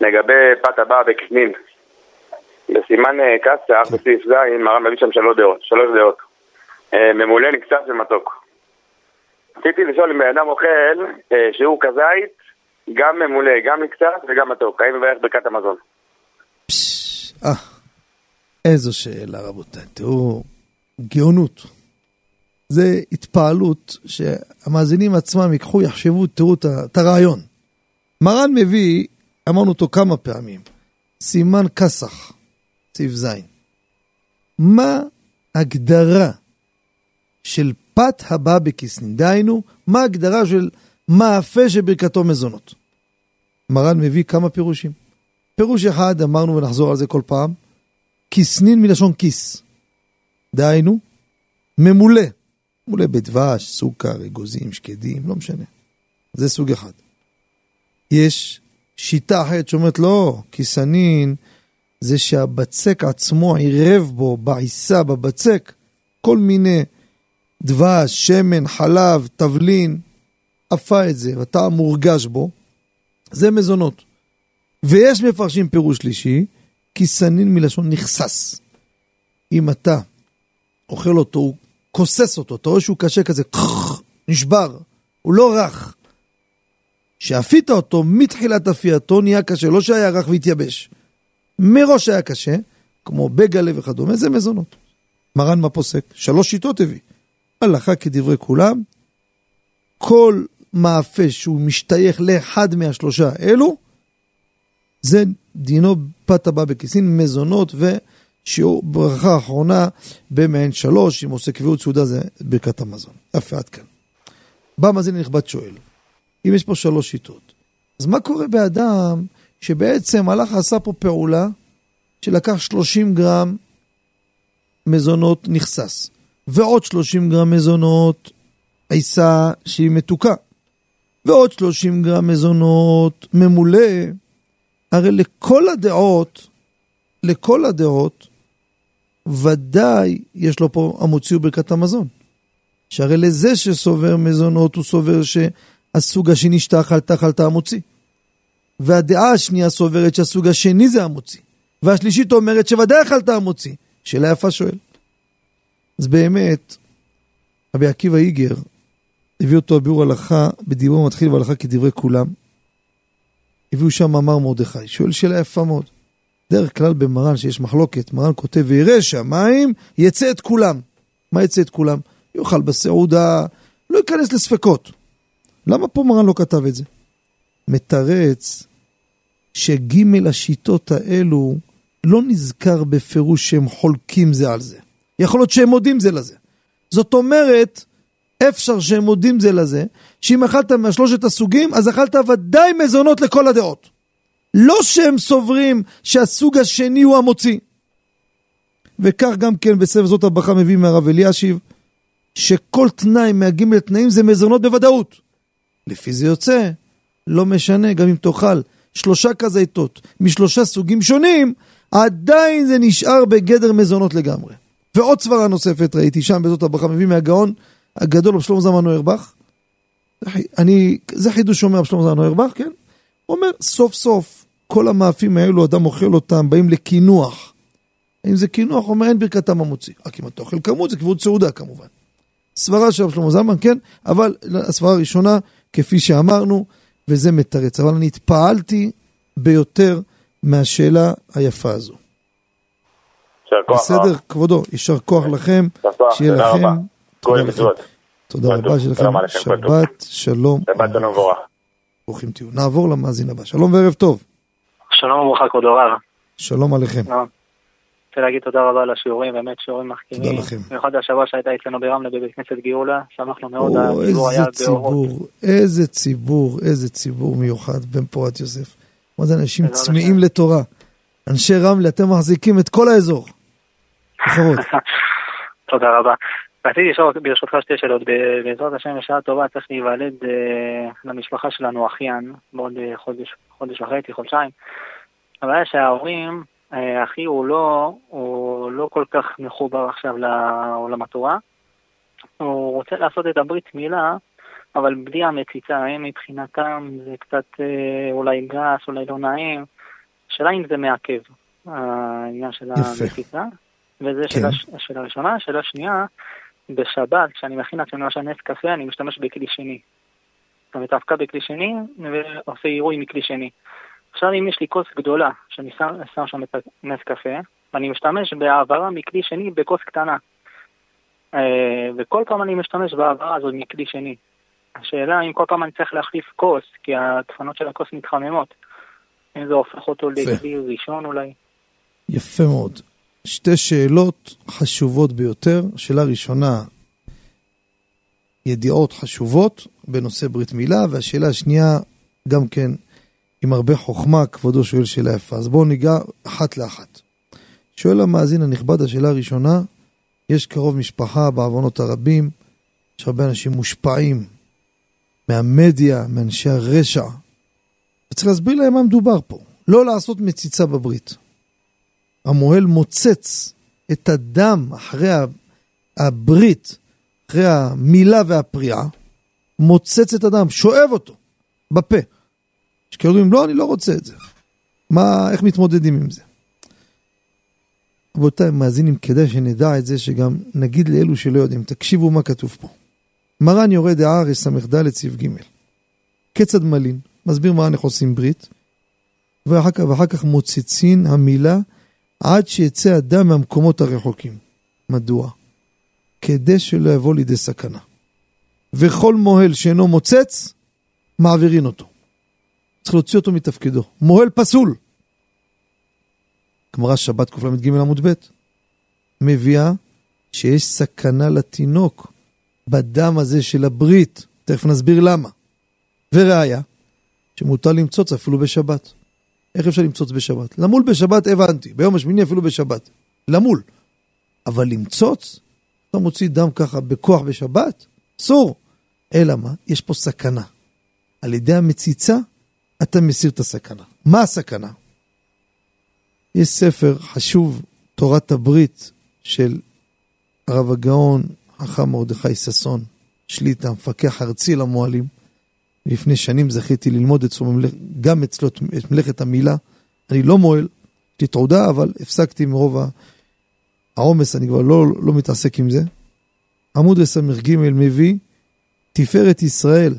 לגבי פת הבאה בקסנין. בסימן אה, קסח, בסעיף ז', מרן מביא שם שלוש דעות, שלוש דעות. אה, ממולא נקצר של מתוק. רציתי לשאול אם בן אדם אוכל אה, שהוא כזית, גם ממולא, גם נקצר וגם מתוק, האם מברך ברכת המזון? אה, איזו שאלה רבותיי. תראו, גאונות. זה התפעלות שהמאזינים עצמם ייקחו, יחשבו, תראו את הרעיון. מרן מביא, אמרנו אותו כמה פעמים, סימן כסח, סעיף ז'. מה הגדרה של פת הבא בכיסנין? דהיינו, מה ההגדרה של מאפה שברכתו מזונות? מרן מביא כמה פירושים. פירוש אחד, אמרנו ונחזור על זה כל פעם, כיסנין מלשון כיס. דהיינו, ממולא. ממולא בדבש, סוכר, אגוזים, שקדים, לא משנה. זה סוג אחד. יש שיטה אחרת שאומרת לא, כיסנין זה שהבצק עצמו עירב בו, בעיסה, בבצק, כל מיני דבש, שמן, חלב, תבלין, עפה את זה, ואתה מורגש בו, זה מזונות. ויש מפרשים פירוש שלישי, כיסנין מלשון נכסס. אם אתה אוכל אותו, הוא כוסס אותו, אתה רואה שהוא קשה כזה, נשבר, הוא לא רך. שאפית אותו, מתחילת אפייתו נהיה קשה, לא שהיה רך והתייבש. מראש היה קשה, כמו בגלה וכדומה, זה מזונות. מרן מה פוסק? שלוש שיטות הביא. הלכה כדברי כולם, כל מאפה שהוא משתייך לאחד מהשלושה אלו, זה דינו פת הבא בכיסין, מזונות ושיעור ברכה אחרונה במעין שלוש, אם עושה קביעות סעודה זה ברכת המזון. יפה, עד כאן. בא מאזין הנכבד שואל, אם יש פה שלוש שיטות, אז מה קורה באדם שבעצם הלך עשה פה פעולה שלקח 30 גרם מזונות נכסס, ועוד 30 גרם מזונות עיסה שהיא מתוקה, ועוד 30 גרם מזונות ממולא, הרי לכל הדעות, לכל הדעות, ודאי יש לו פה המוציא ברכת המזון. שהרי לזה שסובר מזונות הוא סובר שהסוג השני שאתה אכלת אכלת המוציא. והדעה השנייה סוברת שהסוג השני זה המוציא. והשלישית אומרת שוודאי אכלת המוציא. שאלה יפה שואל. אז באמת, רבי עקיבא איגר, הביא אותו הביאור הלכה, בדיבור מתחיל בהלכה כדברי כולם. הביאו שם מאמר מרדכי, שואל שאלה יפה מאוד. דרך כלל במרן שיש מחלוקת, מרן כותב ויראה שהמים יצא את כולם. מה יצא את כולם? יאכל בסעודה, לא ייכנס לספקות. למה פה מרן לא כתב את זה? מתרץ שגימל השיטות האלו לא נזכר בפירוש שהם חולקים זה על זה. יכול להיות שהם מודים זה לזה. זאת אומרת, אפשר שהם מודים זה לזה, שאם אכלת מהשלושת הסוגים, אז אכלת ודאי מזונות לכל הדעות. לא שהם סוברים שהסוג השני הוא המוציא. וכך גם כן בספר זאת הברכה מביא מהרב אלישיב, שכל תנאי מהגימל תנאים זה מזונות בוודאות. לפי זה יוצא, לא משנה, גם אם תאכל שלושה כזיתות משלושה סוגים שונים, עדיין זה נשאר בגדר מזונות לגמרי. ועוד סברה נוספת ראיתי שם בזאת הברכה מביא מהגאון הגדול רב שלמה זלמן נוירבך. אני, זה חידוש שאומר רב שלמה זלמן נוירבך, כן? הוא אומר סוף סוף כל המאפים האלו אדם אוכל אותם באים לקינוח. אם זה קינוח, הוא אומר אין ברכתם המוציא. רק אם אתה אוכל כמות זה כבוד סעודה כמובן. סברה של רב שלמה זלמן, כן? אבל הסברה הראשונה, כפי שאמרנו, וזה מתרץ. אבל אני התפעלתי ביותר מהשאלה היפה הזו. בסדר, כבודו, יישר כוח לכם, שיהיה לכם. תודה לכם. תודה רבה שלכם. שבת שלום. שבת שלום. ברוכים תהיו. נעבור למאזין הבא. שלום וערב טוב. שלום וברכה, כבוד הרב. שלום עליכם. רוצה להגיד תודה רבה על השיעורים, באמת שיעורים מחכימים. תודה לכם. במיוחד השבוע שהייתה אצלנו ברמלה בבית כנסת גאולה, שמחנו מאוד, או, הציבור היה איזה ציבור, איזה ציבור, איזה ציבור מיוחד בן פורת יוסף. מה זה אנשים צמאים לתורה. אנשי רמלה, אתם מחזיקים את כל האזור. *laughs* תודה רבה. רציתי לשאול ברשותך שתי שאלות. בעזרת השם בשעה טובה צריך להיוולד אה, למשפחה שלנו אחיין בעוד אה, חודש, חודש וחצי, חודשיים. הבעיה שההורים, אה, אחי הוא לא, הוא לא כל כך מחובר עכשיו לעולם התורה. הוא רוצה לעשות את הברית מילה, אבל בלי המציצה, הם מבחינתם זה קצת אולי גס, אולי לא נעים. השאלה אם זה מעכב, העניין של יפה. המציצה. וזה כן. שאלה, שאלה ראשונה. שאלה שנייה, בשבת, כשאני מכין לעצמי למשל נס קפה, אני משתמש בכלי שני. זאת אומרת, אבקה בכלי שני, ועושה עירוי מכלי שני. עכשיו אם יש לי כוס גדולה, שאני שם, שם שם את הנס קפה, ואני משתמש בהעברה מכלי שני בכוס קטנה. אה, וכל פעם אני משתמש בהעברה הזאת מכלי שני. השאלה אם כל פעם אני צריך להחליף כוס, כי הדפנות של הכוס מתחממות. אם זה הופך אותו. לכלי ראשון אולי. יפה מאוד. שתי שאלות חשובות ביותר. שאלה ראשונה, ידיעות חשובות בנושא ברית מילה, והשאלה השנייה, גם כן, עם הרבה חוכמה, כבודו שואל שאלה יפה. אז בואו ניגע אחת לאחת. שואל המאזין הנכבד, השאלה הראשונה, יש קרוב משפחה בעוונות הרבים, יש הרבה אנשים מושפעים מהמדיה, מאנשי הרשע. וצריך להסביר להם מה מדובר פה. לא לעשות מציצה בברית. המוהל מוצץ את הדם אחרי הברית, אחרי המילה והפריעה, מוצץ את הדם, שואב אותו בפה. יש כאלה אומרים, לא, אני לא רוצה את זה. מה, איך מתמודדים עם זה? רבותיי, מאזינים, כדאי שנדע את זה, שגם נגיד לאלו שלא יודעים, תקשיבו מה כתוב פה. מרן יורה דעה רס"ד סעיף ג' כיצד מלין, מסביר מרן איך עושים ברית, ואחר כך, ואחר כך מוצצין המילה עד שיצא הדם מהמקומות הרחוקים. מדוע? כדי שלא יבוא לידי סכנה. וכל מוהל שאינו מוצץ, מעבירין אותו. צריך להוציא אותו מתפקידו. מוהל פסול. גמרא שבת קל"ג עמוד ב' מביאה שיש סכנה לתינוק בדם הזה של הברית. תכף נסביר למה. וראיה, שמותר למצוץ אפילו בשבת. איך אפשר למצוץ בשבת? למול בשבת הבנתי, ביום השמיני אפילו בשבת. למול. אבל למצוץ? אתה מוציא דם ככה בכוח בשבת? אסור. אלא מה? יש פה סכנה. על ידי המציצה אתה מסיר את הסכנה. מה הסכנה? יש ספר חשוב, תורת הברית, של הרב הגאון חכם מרדכי ששון, שליטה, מפקח ארצי למוהלים. לפני שנים זכיתי ללמוד אצלו, גם אצלו את מלאכת המילה. אני לא מוהל, יש תעודה, אבל הפסקתי מרוב העומס, אני כבר לא, לא מתעסק עם זה. עמוד ס"ג מביא תפארת ישראל,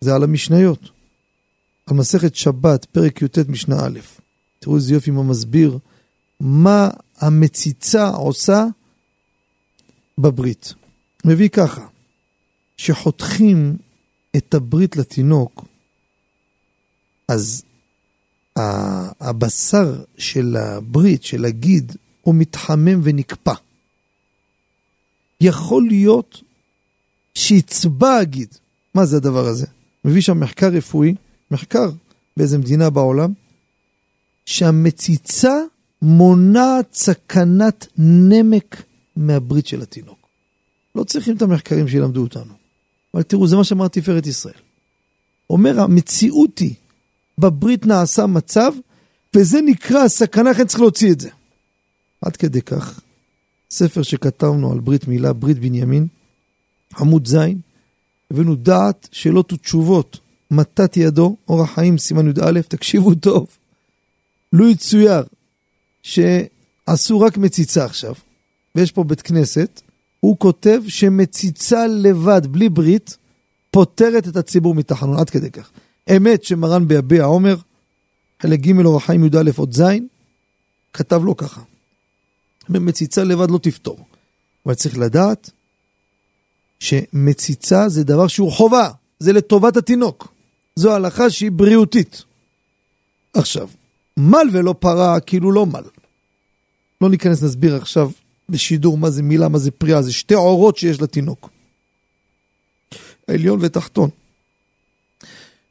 זה על המשניות. על מסכת שבת, פרק י"ט משנה א'. תראו איזה יופי מה מסביר מה המציצה עושה בברית. מביא ככה, שחותכים את הברית לתינוק, אז הבשר של הברית, של הגיד, הוא מתחמם ונקפא. יכול להיות שיצבע הגיד. מה זה הדבר הזה? מביא שם מחקר רפואי, מחקר באיזה מדינה בעולם, שהמציצה מונעת סכנת נמק מהברית של התינוק. לא צריכים את המחקרים שילמדו אותנו. אבל תראו, זה מה שאמר תפארת ישראל. אומר, המציאות היא, בברית נעשה מצב, וזה נקרא הסכנה, לכן צריך להוציא את זה. עד כדי כך, ספר שכתבנו על ברית מילה, ברית בנימין, עמוד ז', הבאנו דעת, שאלות ותשובות, מתת ידו, אורח חיים, סימן י"א, תקשיבו טוב. לו יצויר שעשו רק מציצה עכשיו, ויש פה בית כנסת, הוא כותב שמציצה לבד, בלי ברית, פוטרת את הציבור מתחנון, עד כדי כך. אמת שמרן ביביע עומר, חלק ג' אורח חיים י"א עוד ז', כתב לו ככה. מציצה לבד לא תפתור. אבל צריך לדעת שמציצה זה דבר שהוא חובה, זה לטובת התינוק. זו הלכה שהיא בריאותית. עכשיו, מל ולא פרה, כאילו לא מל. לא ניכנס, נסביר עכשיו בשידור מה זה מילה, מה זה פריאה, זה שתי עורות שיש לתינוק. העליון ותחתון.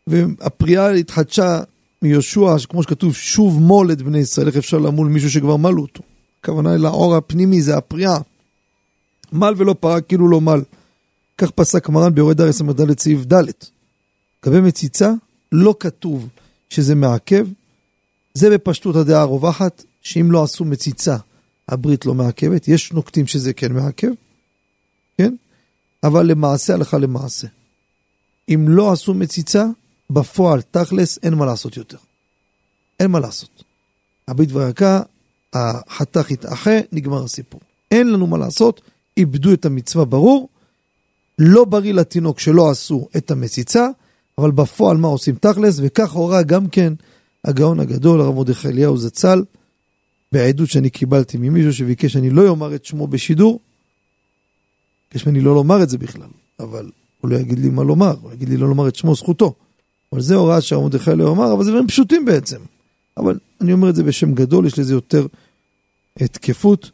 והפריאה התחדשה מיהושע, כמו שכתוב, שוב מול את בני ישראל, איך אפשר למול מישהו שכבר מלו אותו. הכוונה היא לעור הפנימי, זה הפריאה. מל ולא פרה, כאילו לא מל. כך פסק מרן ביורד ד' ס"ד סעיף ד'. לגבי מציצה, לא כתוב שזה מעכב. זה בפשטות הדעה הרווחת, שאם לא עשו מציצה, הברית לא מעכבת. יש נוקטים שזה כן מעכב, כן? אבל למעשה, הלכה למעשה. אם לא עשו מציצה, בפועל, תכלס, אין מה לעשות יותר. אין מה לעשות. הברית והערכה, החתך יתאחה, נגמר הסיפור. אין לנו מה לעשות, איבדו את המצווה ברור. לא בריא לתינוק שלא עשו את המציצה, אבל בפועל מה עושים תכלס, וכך הורה גם כן הגאון הגדול, הרב מרדכי אליהו זצ"ל, בעדות שאני קיבלתי ממישהו שביקש שאני לא יאמר את שמו בשידור, ביקש ממני לא לומר את זה בכלל, אבל הוא לא יגיד לי מה לומר, הוא יגיד לי לא לומר את שמו, זכותו. אבל זה הוראה שהרב מרדכי אליהו אמר, אבל זה דברים פשוטים בעצם. אבל אני אומר את זה בשם גדול, יש לזה יותר תקפות.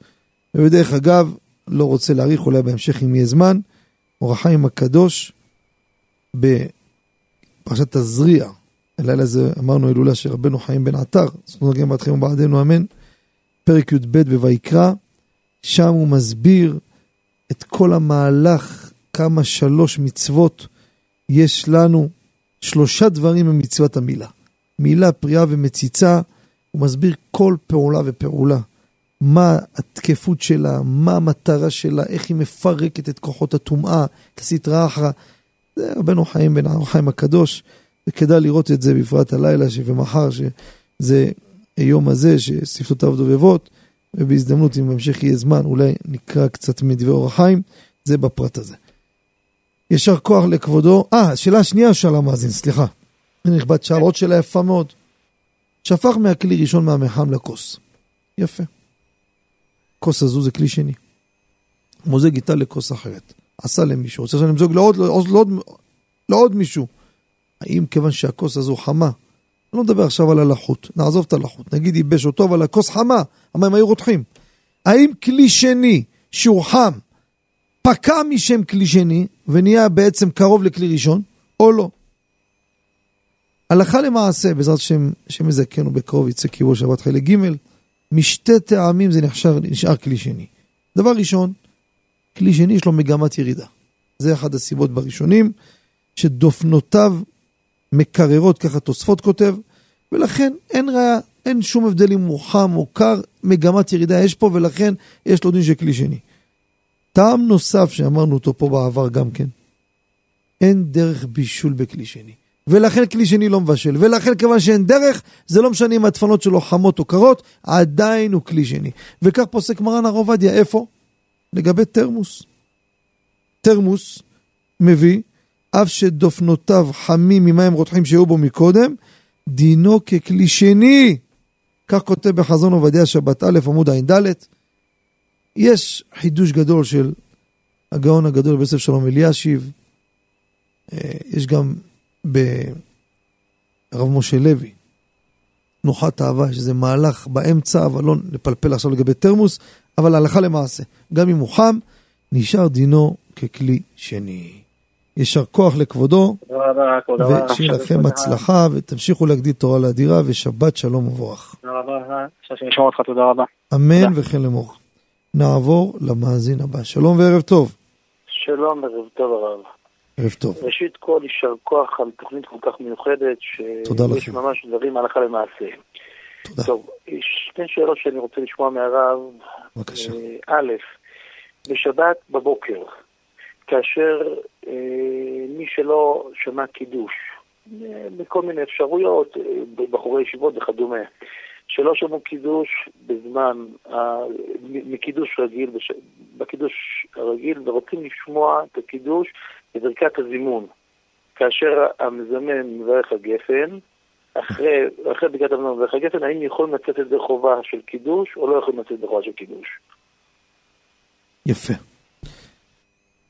ובדרך אגב, לא רוצה להאריך, אולי בהמשך אם יהיה זמן, אור החיים הקדוש, בפרשת תזריע, הלילה הזה אמרנו הילולה של רבנו חיים בן עטר, זכות נגן בעדכם ובעדנו אמן, פרק י"ב בויקרא, שם הוא מסביר את כל המהלך, כמה שלוש מצוות יש לנו, שלושה דברים במצוות המילה. מילה, פריאה ומציצה, הוא מסביר כל פעולה ופעולה. מה התקפות שלה, מה המטרה שלה, איך היא מפרקת את כוחות הטומאה, את הסטרא אחרא. זה רבנו חיים בן חיים הקדוש, וכדאי לראות את זה בפרט הלילה ומחר, שזה היום הזה, ששפתותיו דובבות, ובהזדמנות, אם בהמשך יהיה זמן, אולי נקרא קצת מדברי אור החיים, זה בפרט הזה. יישר כוח לכבודו. אה, שאלה שנייה שאלה המאזין, סליחה. נכבד שאל עוד שאלה יפה מאוד. שפך מהכלי ראשון מהמחם לכוס. יפה. כוס הזו זה כלי שני. מוזג איתה לכוס אחרת. עשה למישהו, רוצה עכשיו למזוג לעוד, לעוד, לעוד, לעוד מישהו. האם כיוון שהכוס הזו חמה, אני לא מדבר עכשיו על הלחות, נעזוב את הלחות, נגיד ייבש אותו, אבל הכוס חמה, המים היו רותחים. האם כלי שני שהוא חם, פקע משם כלי שני, ונהיה בעצם קרוב לכלי ראשון, או לא? הלכה למעשה, בעזרת השם, השם יזכנו בקרוב, יצא קיבול שבת חלק ג', משתי טעמים זה נחשב, נשאר כלי שני. דבר ראשון, כלי שני יש לו מגמת ירידה. זה אחת הסיבות בראשונים, שדופנותיו מקררות, ככה תוספות כותב, ולכן אין ראיה, אין שום הבדל אם הוא חם או קר, מגמת ירידה יש פה, ולכן יש לו דין של כלי שני. טעם נוסף שאמרנו אותו פה בעבר גם כן, אין דרך בישול בכלי שני. ולכן כלי שני לא מבשל. ולכן כיוון שאין דרך, זה לא משנה אם הדפנות שלו חמות או קרות, עדיין הוא כלי שני. וכך פוסק מרן הר עובדיה, איפה? לגבי תרמוס. תרמוס מביא, אף שדופנותיו חמים ממים רותחים שהיו בו מקודם, דינו ככלי שני. כך כותב בחזון עובדיה שבת א' עמוד ע"ד. יש חידוש גדול של הגאון הגדול ביוסף שלום אלישיב. אה, יש גם ברב משה לוי, נוחת אהבה, שזה מהלך באמצע, אבל לא נפלפל עכשיו לגבי תרמוס, אבל הלכה למעשה, גם אם הוא חם, נשאר דינו ככלי שני. יישר כוח לכבודו, ושיהיה לכם הצלחה, ותמשיכו להגדיל תורה לאדירה, ושבת שלום ומבורך. תודה רבה, אשמור אותך, תודה רבה. אמן וכן לאמור. נעבור למאזין הבא. שלום וערב טוב. שלום, ערב טוב הרב. ערב טוב. ראשית כל, יישר כוח על תוכנית כל כך מיוחדת, שיש ממש דברים הלכה למעשה. תודה. טוב, יש שתי שאלות שאני רוצה לשמוע מהרב. בבקשה. אה, א', בשבת בבוקר, כאשר אה, מי שלא שמע קידוש, אה, בכל מיני אפשרויות, אה, בחורי ישיבות וכדומה, שלא שמעו קידוש בזמן, מקידוש רגיל. בקידוש הרגיל, ורוצים לשמוע את הקידוש בברכת הזימון. כאשר המזמן מברך הגפן, אחרי, אחרי ברכת המזמן מברך הגפן, האם יכולים לצאת ידי חובה של קידוש, או לא יכולים לצאת ידי חובה של קידוש? יפה.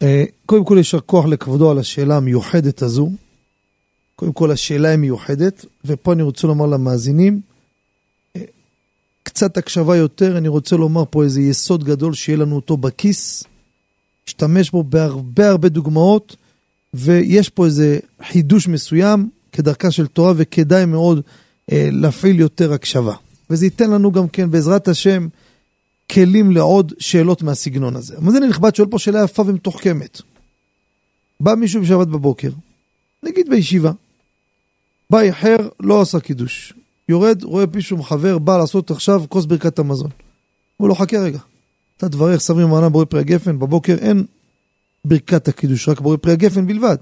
אה, קודם כל יישר כוח לכבודו על השאלה המיוחדת הזו. קודם כל השאלה היא מיוחדת, ופה אני רוצה לומר למאזינים, אה, קצת הקשבה יותר, אני רוצה לומר פה איזה יסוד גדול שיהיה לנו אותו בכיס. השתמש בו בהרבה הרבה דוגמאות, ויש פה איזה חידוש מסוים כדרכה של תורה, וכדאי מאוד אה, להפעיל יותר הקשבה. וזה ייתן לנו גם כן, בעזרת השם, כלים לעוד שאלות מהסגנון הזה. המאזין הנכבד שואל פה שאלה יפה ומתוחכמת. בא מישהו בשבת בבוקר, נגיד בישיבה, בא איחר, לא עשה קידוש. יורד, רואה מישהו חבר, בא לעשות עכשיו כוס ברכת המזון. הוא לא חכה רגע. אתה תברך סברי מענה בורא פרי הגפן, בבוקר אין ברכת הקידוש, רק בורא פרי הגפן בלבד.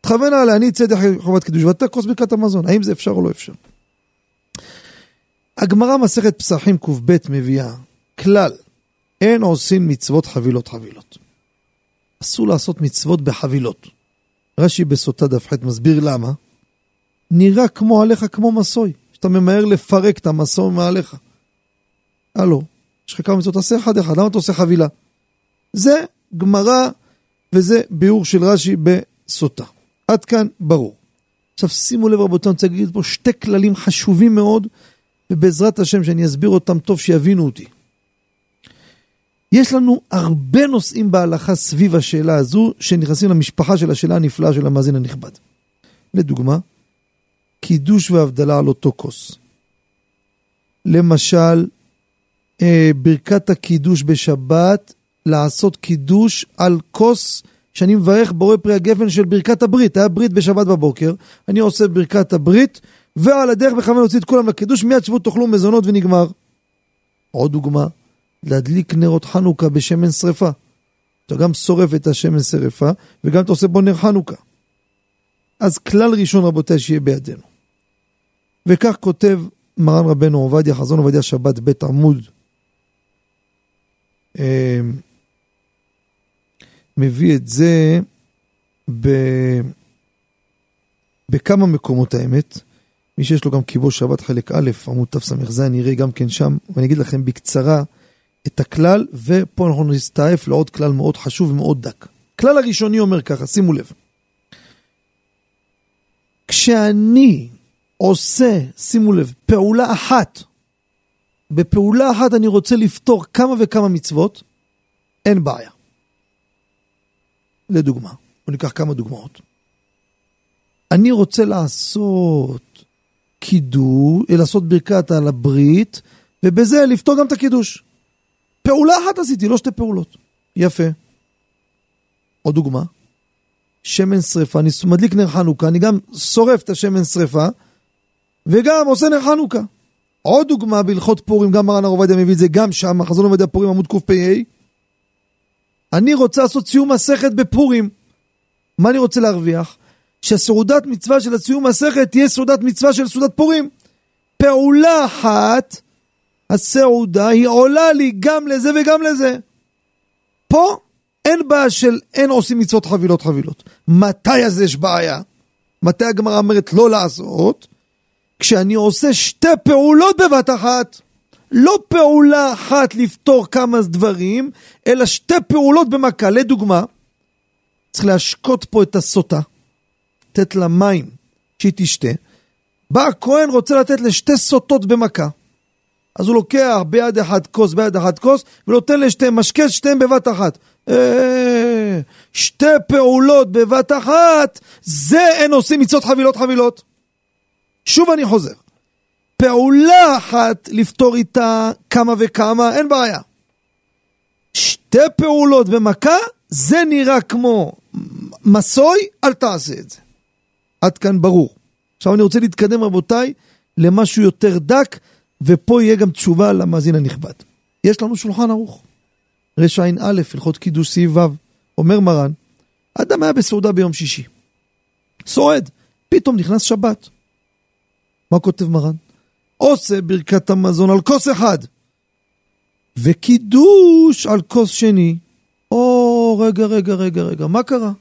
תכוון עליה, אני אצא ידי חובת קידוש, ואתה כוס ברכת המזון, האם זה אפשר או לא אפשר? הגמרא מסכת פסחים קב מביאה כלל, אין עושים מצוות חבילות חבילות. אסור לעשות מצוות בחבילות. רש"י בסוטה דף ח' מסביר למה. נראה כמו עליך כמו מסוי, שאתה ממהר לפרק את המסוי מעליך. הלו, יש לך כמה מצוות, תעשה אחד אחד, למה אתה עושה חבילה? זה גמרא וזה ביאור של רש"י בסוטה. עד כאן ברור. עכשיו שימו לב רבותיי, אני רוצה להגיד פה שתי כללים חשובים מאוד, ובעזרת השם שאני אסביר אותם טוב שיבינו אותי. יש לנו הרבה נושאים בהלכה סביב השאלה הזו, שנכנסים למשפחה של השאלה הנפלאה של המאזין הנכבד. לדוגמה, קידוש והבדלה על אותו כוס. למשל, אה, ברכת הקידוש בשבת, לעשות קידוש על כוס שאני מברך בורא פרי הגפן של ברכת הברית. היה ברית בשבת בבוקר, אני עושה ברכת הברית, ועל הדרך בכוון להוציא את כולם לקידוש, מיד שבו תאכלו מזונות ונגמר. עוד דוגמה, להדליק נרות חנוכה בשמן שרפה. אתה גם שורף את השמן שרפה, וגם אתה עושה בו נר חנוכה. אז כלל ראשון רבותיי שיהיה בידינו. וכך כותב מרן רבנו עובדיה, חזון עובדיה שבת בית עמוד. אה, מביא את זה ב... בכמה מקומות האמת. מי שיש לו גם כיבוש שבת חלק א', עמוד תס"ז, נראה גם כן שם, ואני אגיד לכם בקצרה את הכלל, ופה אנחנו נסתעף לעוד כלל מאוד חשוב ומאוד דק. כלל הראשוני אומר ככה, שימו לב. כשאני עושה, שימו לב, פעולה אחת, בפעולה אחת אני רוצה לפתור כמה וכמה מצוות, אין בעיה. לדוגמה, בוא ניקח כמה דוגמאות. אני רוצה לעשות קידוש, לעשות ברכת על הברית, ובזה לפתור גם את הקידוש. פעולה אחת עשיתי, לא שתי פעולות. יפה. עוד דוגמה, שמן שרפה, אני מדליק נר חנוכה, אני גם שורף את השמן שרפה, וגם עושה נר חנוכה. עוד דוגמה בהלכות פורים, גם מרן הרב עובדיה מביא את זה, גם שם, חזון עובדיה פורים עמוד קפ"א, אני רוצה לעשות סיום מסכת בפורים. מה אני רוצה להרוויח? שהסעודת מצווה של הסיום מסכת תהיה סעודת מצווה של סעודת פורים. פעולה אחת, הסעודה, היא עולה לי גם לזה וגם לזה. פה אין בעיה של אין עושים מצוות חבילות חבילות. מתי אז יש בעיה? מתי הגמרא אומרת לא לעשות? כשאני עושה שתי פעולות בבת אחת. לא פעולה אחת לפתור כמה דברים, אלא שתי פעולות במכה. לדוגמה, צריך להשקות פה את הסוטה, לתת לה מים, שהיא תשתה. בא הכהן רוצה לתת לשתי סוטות במכה. אז הוא לוקח ביד אחת כוס, ביד אחת כוס, ונותן לשתיהם, משקה שתיהם בבת אחת. אה, שתי פעולות בבת אחת, זה אין עושים מצוות חבילות חבילות. שוב אני חוזר. פעולה אחת לפתור איתה כמה וכמה, אין בעיה. שתי פעולות במכה, זה נראה כמו מסוי, אל תעשה את זה. עד כאן ברור. עכשיו אני רוצה להתקדם רבותיי למשהו יותר דק, ופה יהיה גם תשובה למאזין הנכבד. יש לנו שולחן ערוך. רע"א, הלכות קידוש סעיף ו', אומר מרן, אדם היה בסעודה ביום שישי. סועד, פתאום נכנס שבת. מה כותב מרן? עושה ברכת המזון על כוס אחד, וקידוש על כוס שני. או, רגע, רגע, רגע, רגע, מה קרה?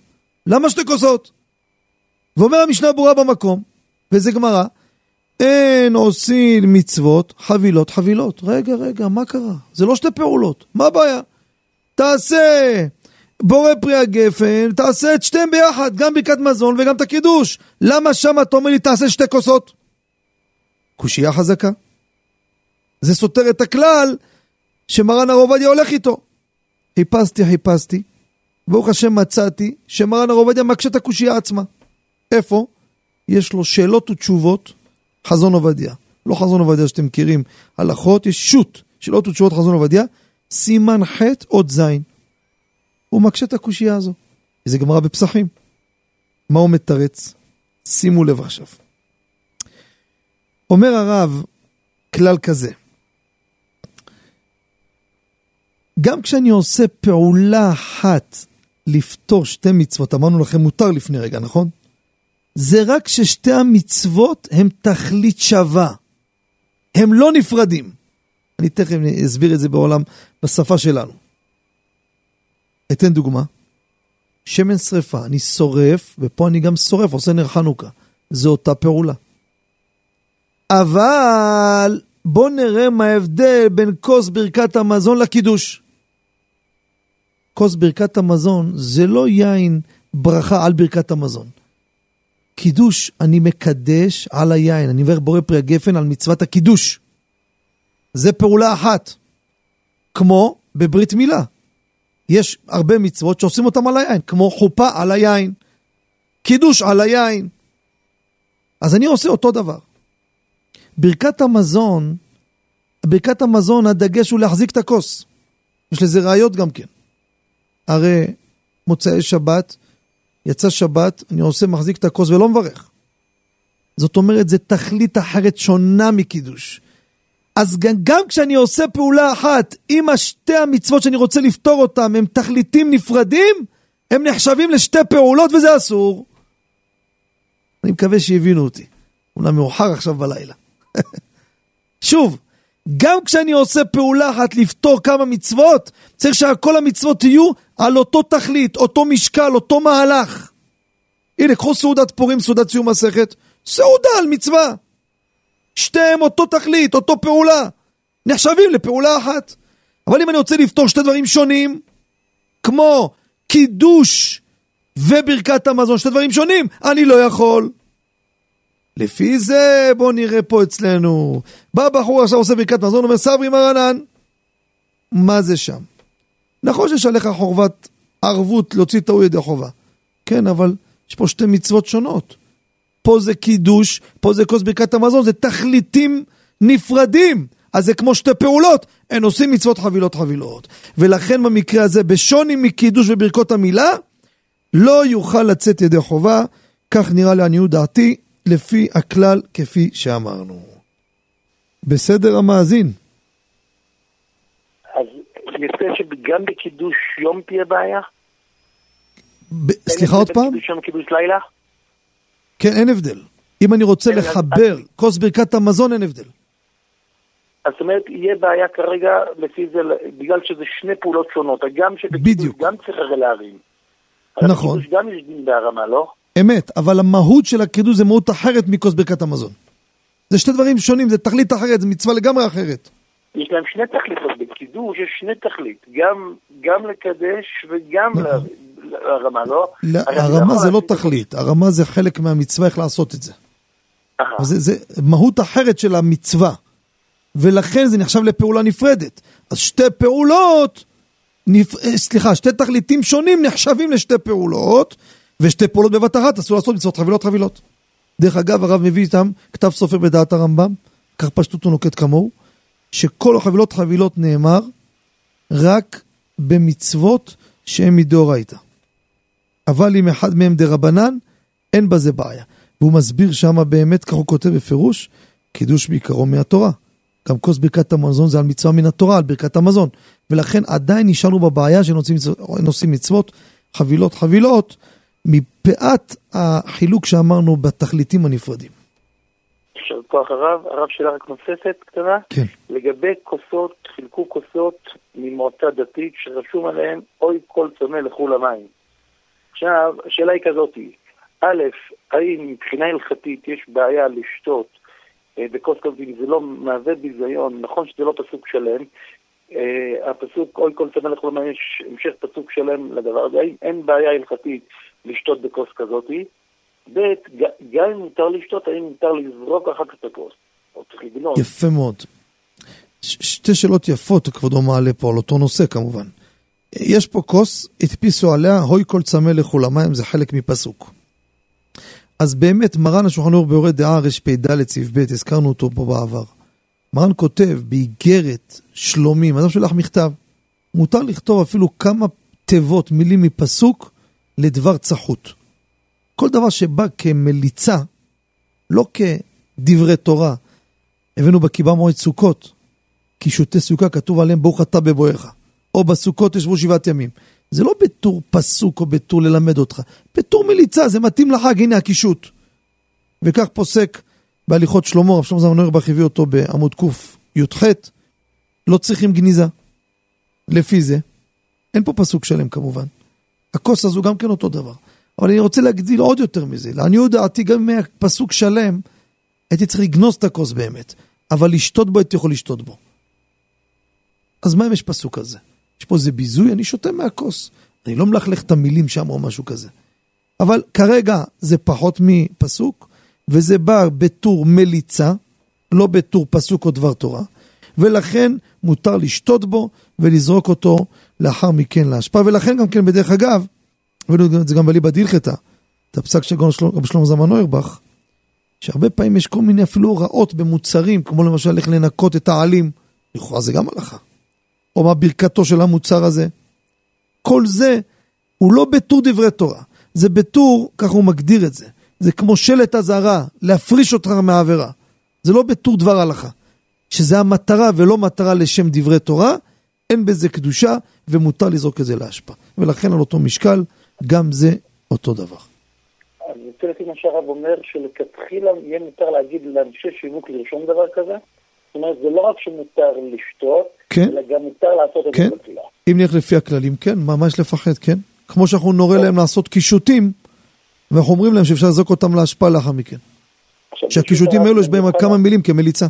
למה שתי כוסות? ואומר המשנה ברורה במקום, וזה גמרא, אין עושים מצוות חבילות חבילות. רגע, רגע, מה קרה? זה לא שתי פעולות, מה הבעיה? תעשה בורא פרי הגפן, תעשה את שתיהם ביחד, גם ברכת מזון וגם את הקידוש. למה שם אתה אומר לי תעשה שתי כוסות? קושייה חזקה. זה סותר את הכלל שמרן הרב עובדיה הולך איתו. חיפשתי, חיפשתי, ברוך השם מצאתי שמרן הרב עובדיה מקשה את הקושייה עצמה. איפה? יש לו שאלות ותשובות, חזון עובדיה. לא חזון עובדיה שאתם מכירים, הלכות, יש שו"ת, שאלות ותשובות חזון עובדיה, סימן ח' עוד ז'. הוא מקשה את הקושייה הזו. זה גמרא בפסחים. מה הוא מתרץ? שימו לב עכשיו. אומר הרב כלל כזה, גם כשאני עושה פעולה אחת לפתור שתי מצוות, אמרנו לכם מותר לפני רגע, נכון? זה רק ששתי המצוות הם תכלית שווה. הם לא נפרדים. אני תכף אסביר את זה בעולם, בשפה שלנו. אתן דוגמה. שמן שרפה, אני שורף, ופה אני גם שורף, עושה נר חנוכה. זו אותה פעולה. אבל בואו נראה מה ההבדל בין כוס ברכת המזון לקידוש. כוס ברכת המזון זה לא יין ברכה על ברכת המזון. קידוש, אני מקדש על היין, אני מברך בורא פרי הגפן על מצוות הקידוש. זה פעולה אחת. כמו בברית מילה. יש הרבה מצוות שעושים אותם על היין, כמו חופה על היין, קידוש על היין. אז אני עושה אותו דבר. ברכת המזון, ברכת המזון הדגש הוא להחזיק את הכוס. יש לזה ראיות גם כן. הרי מוצאי שבת, יצא שבת, אני עושה מחזיק את הכוס ולא מברך. זאת אומרת, זה תכלית אחרת שונה מקידוש. אז גם, גם כשאני עושה פעולה אחת, אם השתי המצוות שאני רוצה לפתור אותם הם תכליתים נפרדים, הם נחשבים לשתי פעולות וזה אסור. אני מקווה שהבינו אותי. אולי מאוחר עכשיו בלילה. *laughs* שוב, גם כשאני עושה פעולה אחת לפתור כמה מצוות, צריך שכל המצוות יהיו על אותו תכלית, אותו משקל, אותו מהלך. הנה, קחו סעודת פורים, סעודת סיום מסכת, סעודה על מצווה. שתיהם אותו תכלית, אותו פעולה. נחשבים לפעולה אחת. אבל אם אני רוצה לפתור שתי דברים שונים, כמו קידוש וברכת המזון, שתי דברים שונים, אני לא יכול. לפי זה, בואו נראה פה אצלנו. בא בחור עכשיו עושה ברכת מזון, אומר סברי מרנן. מה זה שם? נכון שיש עליך חובת ערבות להוציא טעוי ידי חובה. כן, אבל יש פה שתי מצוות שונות. פה זה קידוש, פה זה כוס ברכת המזון, זה תכליתים נפרדים. אז זה כמו שתי פעולות, הם עושים מצוות חבילות חבילות. ולכן במקרה הזה, בשוני מקידוש וברכות המילה, לא יוכל לצאת ידי חובה, כך נראה לעניות דעתי, לפי הכלל כפי שאמרנו. בסדר המאזין. אז יוצא שגם בקידוש יום תהיה בעיה? ב- סליחה עוד פעם? קידוש יום קידוש לילה? כן, אין הבדל. אם אני רוצה כן, לחבר כוס ברכת המזון, אין הבדל. אז זאת אומרת, יהיה בעיה כרגע לפי זה, בגלל שזה שני פעולות שונות. גם שבקידוש. גם צריך הרי להרים. הרי נכון. בקידוש גם יש דין בהרמה, לא? אמת, אבל המהות של הקידוש זה מהות אחרת מכוס ברכת המזון. זה שתי דברים שונים, זה תכלית אחרת, זה מצווה לגמרי אחרת. יש להם שני תכליתות, בקידוש יש שני תכלית, גם, גם לקדש וגם ל- להרמה, לא? לא, אני הרמה זה לא תכלית, הרמה זה חלק מהמצווה איך לעשות את זה. זה, זה מהות אחרת של המצווה, ולכן זה נחשב לפעולה נפרדת. אז שתי פעולות, נפ... אה, סליחה, שתי תכליתים שונים נחשבים לשתי פעולות, ושתי פעולות בבת אחת, אסור לעשות מצוות חבילות חבילות. דרך אגב, הרב מביא איתם כתב סופר בדעת הרמב"ם, כך פשטות הוא נוקט כמוהו, שכל החבילות חבילות נאמר רק במצוות שהן מדאורייתא. אבל אם אחד מהם דרבנן, אין בזה בעיה. והוא מסביר שמה באמת, כך הוא כותב בפירוש, קידוש בעיקרו מהתורה. גם כוס ברכת המזון זה על מצווה מן התורה, על ברכת המזון. ולכן עדיין נשארנו בבעיה שנושאים מצוות, חבילות חבילות, מפאת החילוק שאמרנו בתכליתים הנפרדים. יישר כוח הרב, הרב שאלה רק נוספת קטנה. כן. לגבי כוסות, חילקו כוסות ממועצה דתית שרשום עליהן אוי כל צמא לכו למים. עכשיו, השאלה היא כזאת, א', האם מבחינה הלכתית יש בעיה לשתות אה, בכוס כזאת, אם זה לא מהווה ביזיון, נכון שזה לא פסוק שלם, אה, הפסוק אוי כל צמא לכו למים, יש המשך פסוק שלם לדבר הזה, האם אין בעיה הלכתית לשתות בכוס כזאתי? ב', גם אם מותר לשתות, האם מותר לזרוק אחר כך את הכוס? או צריך לגנוב? יפה מאוד. שתי שאלות יפות כבודו מעלה פה על אותו נושא כמובן. יש פה כוס, הדפיסו עליה, הוי כל צמא לכו למים, זה חלק מפסוק. אז באמת, מרן השולחן ערוך ביורד דעה רפ"ד סעיף ב', הזכרנו אותו פה בעבר. מרן כותב באיגרת שלומים, אדם שולח מכתב, מותר לכתוב אפילו כמה תיבות, מילים מפסוק, לדבר צחות. כל דבר שבא כמליצה, לא כדברי תורה, הבאנו בקיבה מועד סוכות, כי שותי סוכה כתוב עליהם ברוך אתה בבואך, או בסוכות ישבו שבעת ימים. זה לא בתור פסוק או בתור ללמד אותך, בתור מליצה, זה מתאים לחג, הנה הקישוט. וכך פוסק בהליכות שלמה, רב שלמה זמן אוירבך הביא אותו בעמוד קי"ח, לא צריכים גניזה. לפי זה, אין פה פסוק שלם כמובן. הכוס הזו גם כן אותו דבר. אבל אני רוצה להגדיל עוד יותר מזה. לעניות דעתי, גם מהפסוק שלם, הייתי צריך לגנוז את הכוס באמת. אבל לשתות בו הייתי יכול לשתות בו. אז מה אם יש פסוק כזה? יש פה איזה ביזוי, אני שותה מהכוס. אני לא מלכלך את המילים שם או משהו כזה. אבל כרגע זה פחות מפסוק, וזה בא בטור מליצה, לא בטור פסוק או דבר תורה, ולכן מותר לשתות בו ולזרוק אותו לאחר מכן להשפעה, ולכן גם כן בדרך אגב, הבאנו את זה גם בליבא דילכתא, את הפסק של גאון רבי שלמה זלמן אוירבך, שהרבה פעמים יש כל מיני אפילו הוראות במוצרים, כמו למשל איך לנקות את העלים, לכאורה זה גם הלכה. או מה ברכתו של המוצר הזה. כל זה הוא לא בטור דברי תורה, זה בטור, ככה הוא מגדיר את זה. זה כמו שלט אזהרה, להפריש אותך מהעבירה. זה לא בטור דבר הלכה. שזה המטרה ולא מטרה לשם דברי תורה, אין בזה קדושה ומותר לזרוק את זה להשפעה. ולכן על אותו משקל, גם זה אותו דבר. אני רוצה לפי מה שהרב אומר, שלכתחילה יהיה מותר להגיד לאנשי שיווק לרשום דבר כזה. זאת אומרת, זה לא רק שמותר לשתות, כן. אלא גם מותר לעשות את כן. זה בתפילה. אם נלך לפי הכללים, כן, יש לפחד, כן? כמו שאנחנו נורה להם לעשות קישוטים, ואנחנו אומרים להם שאפשר לזרוק אותם להשפעה לאחר מכן. שהקישוטים האלו יש בהם רק כמה מילים כמליצה.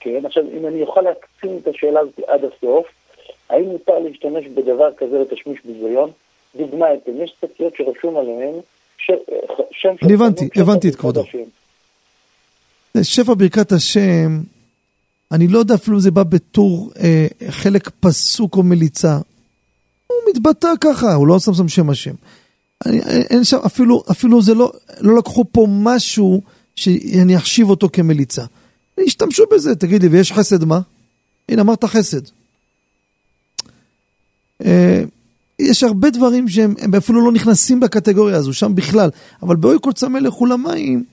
כן, עכשיו, אם אני אוכל להקצין את השאלה הזאת עד הסוף, האם מותר להשתמש בדבר כזה לתשמיש ביזיון? דוגמא, אתם יש שקיות שרשום עליהן ש- שם של אני הבנתי, הבנתי את כבודו. זה שפע ברכת השם, אני לא יודע אפילו אם זה בא בתור אה, חלק פסוק או מליצה. הוא מתבטא ככה, הוא לא שם שם שם השם. אני, אין אין שם, אפילו, אפילו זה לא, לא לקחו פה משהו שאני אחשיב אותו כמליצה. השתמשו בזה, תגיד לי, ויש חסד מה? הנה, אמרת חסד. אה, יש הרבה דברים שהם הם אפילו לא נכנסים בקטגוריה הזו, שם בכלל. אבל באוי כל צמא לכו למים,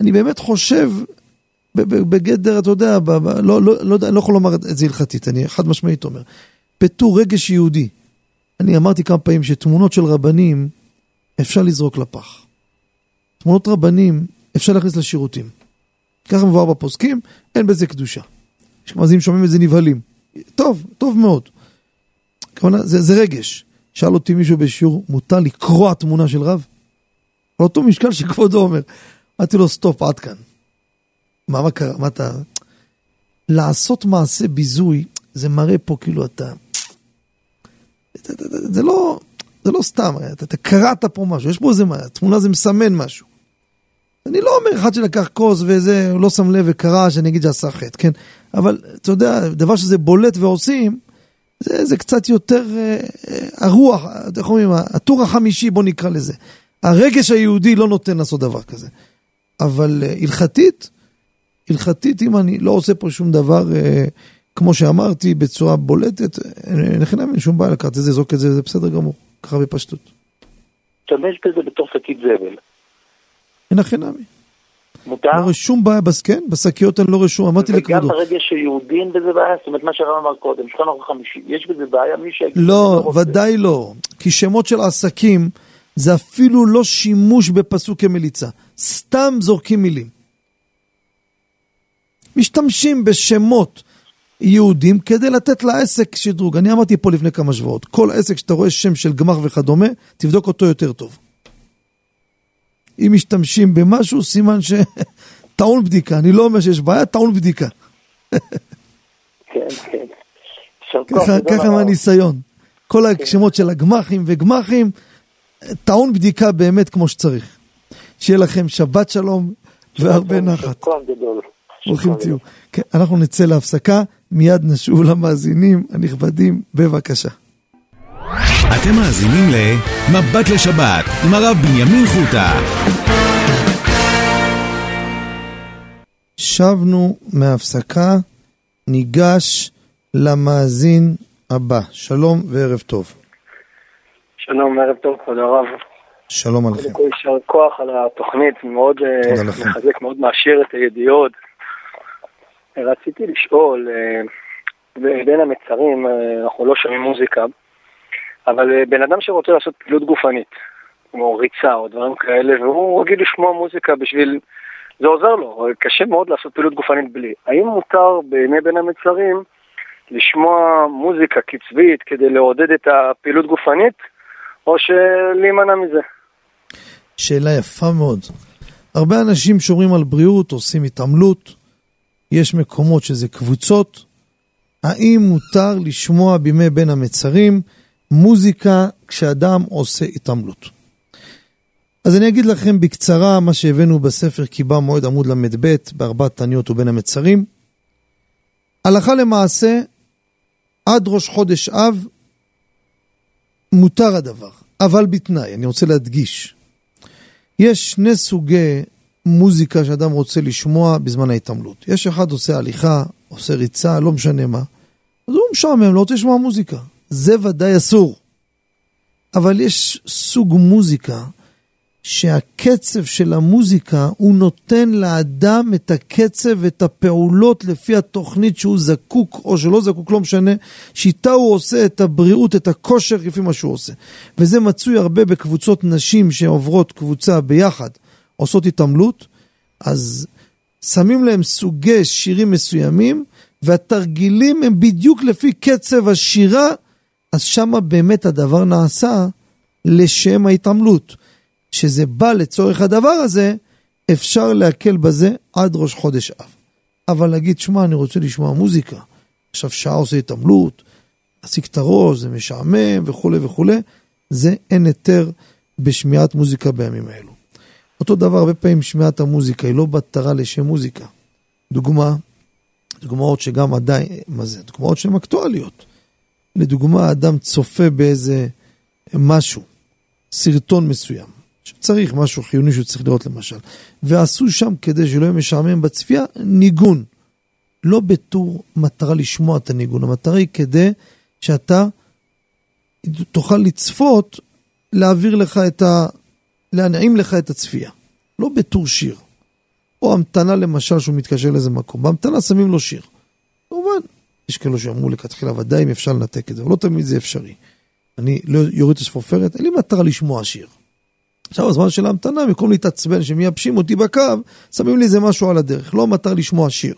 אני באמת חושב בגדר, אתה יודע, ב- ב- לא, לא, לא, לא יכול לומר את זה הלכתית, אני חד משמעית אומר. בתור רגש יהודי. אני אמרתי כמה פעמים שתמונות של רבנים אפשר לזרוק לפח. תמונות רבנים אפשר להכניס לשירותים. ככה מבואר בפוסקים, אין בזה קדושה. יש מאזינים שומעים את זה נבהלים. טוב, טוב מאוד. כוונה, זה, זה רגש. שאל אותי מישהו בשיעור, מותר לקרוע תמונה של רב? על אותו משקל שכבודו אומר. אמרתי לו, סטופ, עד כאן. מה, מה קרה? מה אתה... לעשות מעשה ביזוי, זה מראה פה כאילו אתה... זה לא, זה לא סתם, אתה, אתה קראת פה משהו, יש פה איזה, תמונה זה מסמן משהו. אני לא אומר אחד שלקח כוס וזה, לא שם לב וקרא, שאני אגיד שעשה חטא, כן? אבל אתה יודע, דבר שזה בולט ועושים, זה, זה קצת יותר אה, אה, הרוח, איך אומרים, הטור החמישי, בוא נקרא לזה. הרגש היהודי לא נותן לעשות דבר כזה. אבל אה, הלכתית, הלכתית, אם אני לא עושה פה שום דבר, אה, כמו שאמרתי, בצורה בולטת, אין אין שום בעיה לקחת את זה, זרוק את זה, זה בסדר גמור, ככה בפשטות. תשתמש בזה בתור שקית זבל. אין הכי נמי. מותר? לא רשום בעיה, בס, כן, בשקיות אני לא רשום, אמרתי לכבודו. וגם ברגע שיהודים בזה בעיה, זאת אומרת מה שהרב אמר קודם, שולחן ערוך חמישי, יש בזה בעיה, מי שיגיד... לא, ודאי לא, כי שמות של עסקים זה אפילו לא שימוש בפסוק כמליצה, סתם זורקים מילים. משתמשים בשמות יהודים כדי לתת לעסק שדרוג. אני אמרתי פה לפני כמה שבועות, כל עסק שאתה רואה שם של גמר וכדומה, תבדוק אותו יותר טוב. אם משתמשים במשהו, סימן ש... טעון בדיקה. אני לא אומר שיש בעיה, טעון בדיקה. כן, כן. ככה מהניסיון. כל השמות של הגמחים וגמחים, טעון בדיקה באמת כמו שצריך. שיהיה לכם שבת שלום והרבה נחת. ברוכים תהיו. כן, אנחנו נצא להפסקה, מיד נשוב למאזינים הנכבדים, בבקשה. אתם מאזינים ל"מבט לשבת" עם הרב בנימין חוטה. שבנו מהפסקה, ניגש למאזין הבא. שלום וערב טוב. שלום, ערב טוב, כבוד הרב. שלום עליכם. קודם כל יישר כוח על התוכנית, מאוד אה, מחזק, מאוד מעשיר את הידיעות. רציתי לשאול, אה, בין המצרים אה, אנחנו לא שומעים מוזיקה, אבל בן אדם שרוצה לעשות פעילות גופנית, כמו ריצה או דברים כאלה, והוא רגיל לשמוע מוזיקה בשביל... זה עוזר לו, קשה מאוד לעשות פעילות גופנית בלי. האם מותר בימי בין המצרים לשמוע מוזיקה קצבית כדי לעודד את הפעילות גופנית, או שלהימנע מזה? שאלה יפה מאוד. הרבה אנשים שומרים על בריאות, עושים התעמלות, יש מקומות שזה קבוצות. האם מותר לשמוע בימי בין המצרים מוזיקה כשאדם עושה התעמלות? אז אני אגיד לכם בקצרה מה שהבאנו בספר קיבה מועד עמוד ל"ב בארבעת תניות ובין המצרים. הלכה למעשה, עד ראש חודש אב מותר הדבר, אבל בתנאי, אני רוצה להדגיש. יש שני סוגי מוזיקה שאדם רוצה לשמוע בזמן ההתעמלות. יש אחד עושה הליכה, עושה ריצה, לא משנה מה. אז הוא משעמם, לא רוצה לשמוע מוזיקה. זה ודאי אסור. אבל יש סוג מוזיקה שהקצב של המוזיקה הוא נותן לאדם את הקצב ואת הפעולות לפי התוכנית שהוא זקוק או שלא זקוק, לא משנה, שאיתה הוא עושה את הבריאות, את הכושר לפי מה שהוא עושה. וזה מצוי הרבה בקבוצות נשים שעוברות קבוצה ביחד, עושות התעמלות, אז שמים להם סוגי שירים מסוימים, והתרגילים הם בדיוק לפי קצב השירה, אז שמה באמת הדבר נעשה לשם ההתעמלות. שזה בא לצורך הדבר הזה, אפשר להקל בזה עד ראש חודש אב. אבל להגיד, שמע, אני רוצה לשמוע מוזיקה, עכשיו שעה עושה התעמלות, להסיק את הראש, זה משעמם וכולי וכולי, זה אין היתר בשמיעת מוזיקה בימים האלו. אותו דבר, הרבה פעמים שמיעת המוזיקה היא לא בתרה לשם מוזיקה. דוגמה, דוגמאות שגם עדיין, מה זה? דוגמאות שהן אקטואליות. לדוגמה, אדם צופה באיזה משהו, סרטון מסוים. שצריך משהו חיוני שהוא צריך לראות למשל. ועשו שם כדי שלא יהיה משעמם בצפייה, ניגון. לא בתור מטרה לשמוע את הניגון, המטרה היא כדי שאתה תוכל לצפות, להעביר לך את ה... להנעים לך את הצפייה. לא בתור שיר. או המתנה למשל שהוא מתקשר לאיזה מקום. בהמתנה שמים לו שיר. יש כאלו שאמרו לכתחילה ודאי אם אפשר לנתק את זה, אבל לא תמיד זה אפשרי. אני לא יוריד את השפופרת, אין לי מטרה לשמוע שיר. עכשיו הזמן של ההמתנה, במקום להתעצבן שמייבשים אותי בקו, שמים לי איזה משהו על הדרך, לא מטרה לשמוע שיר.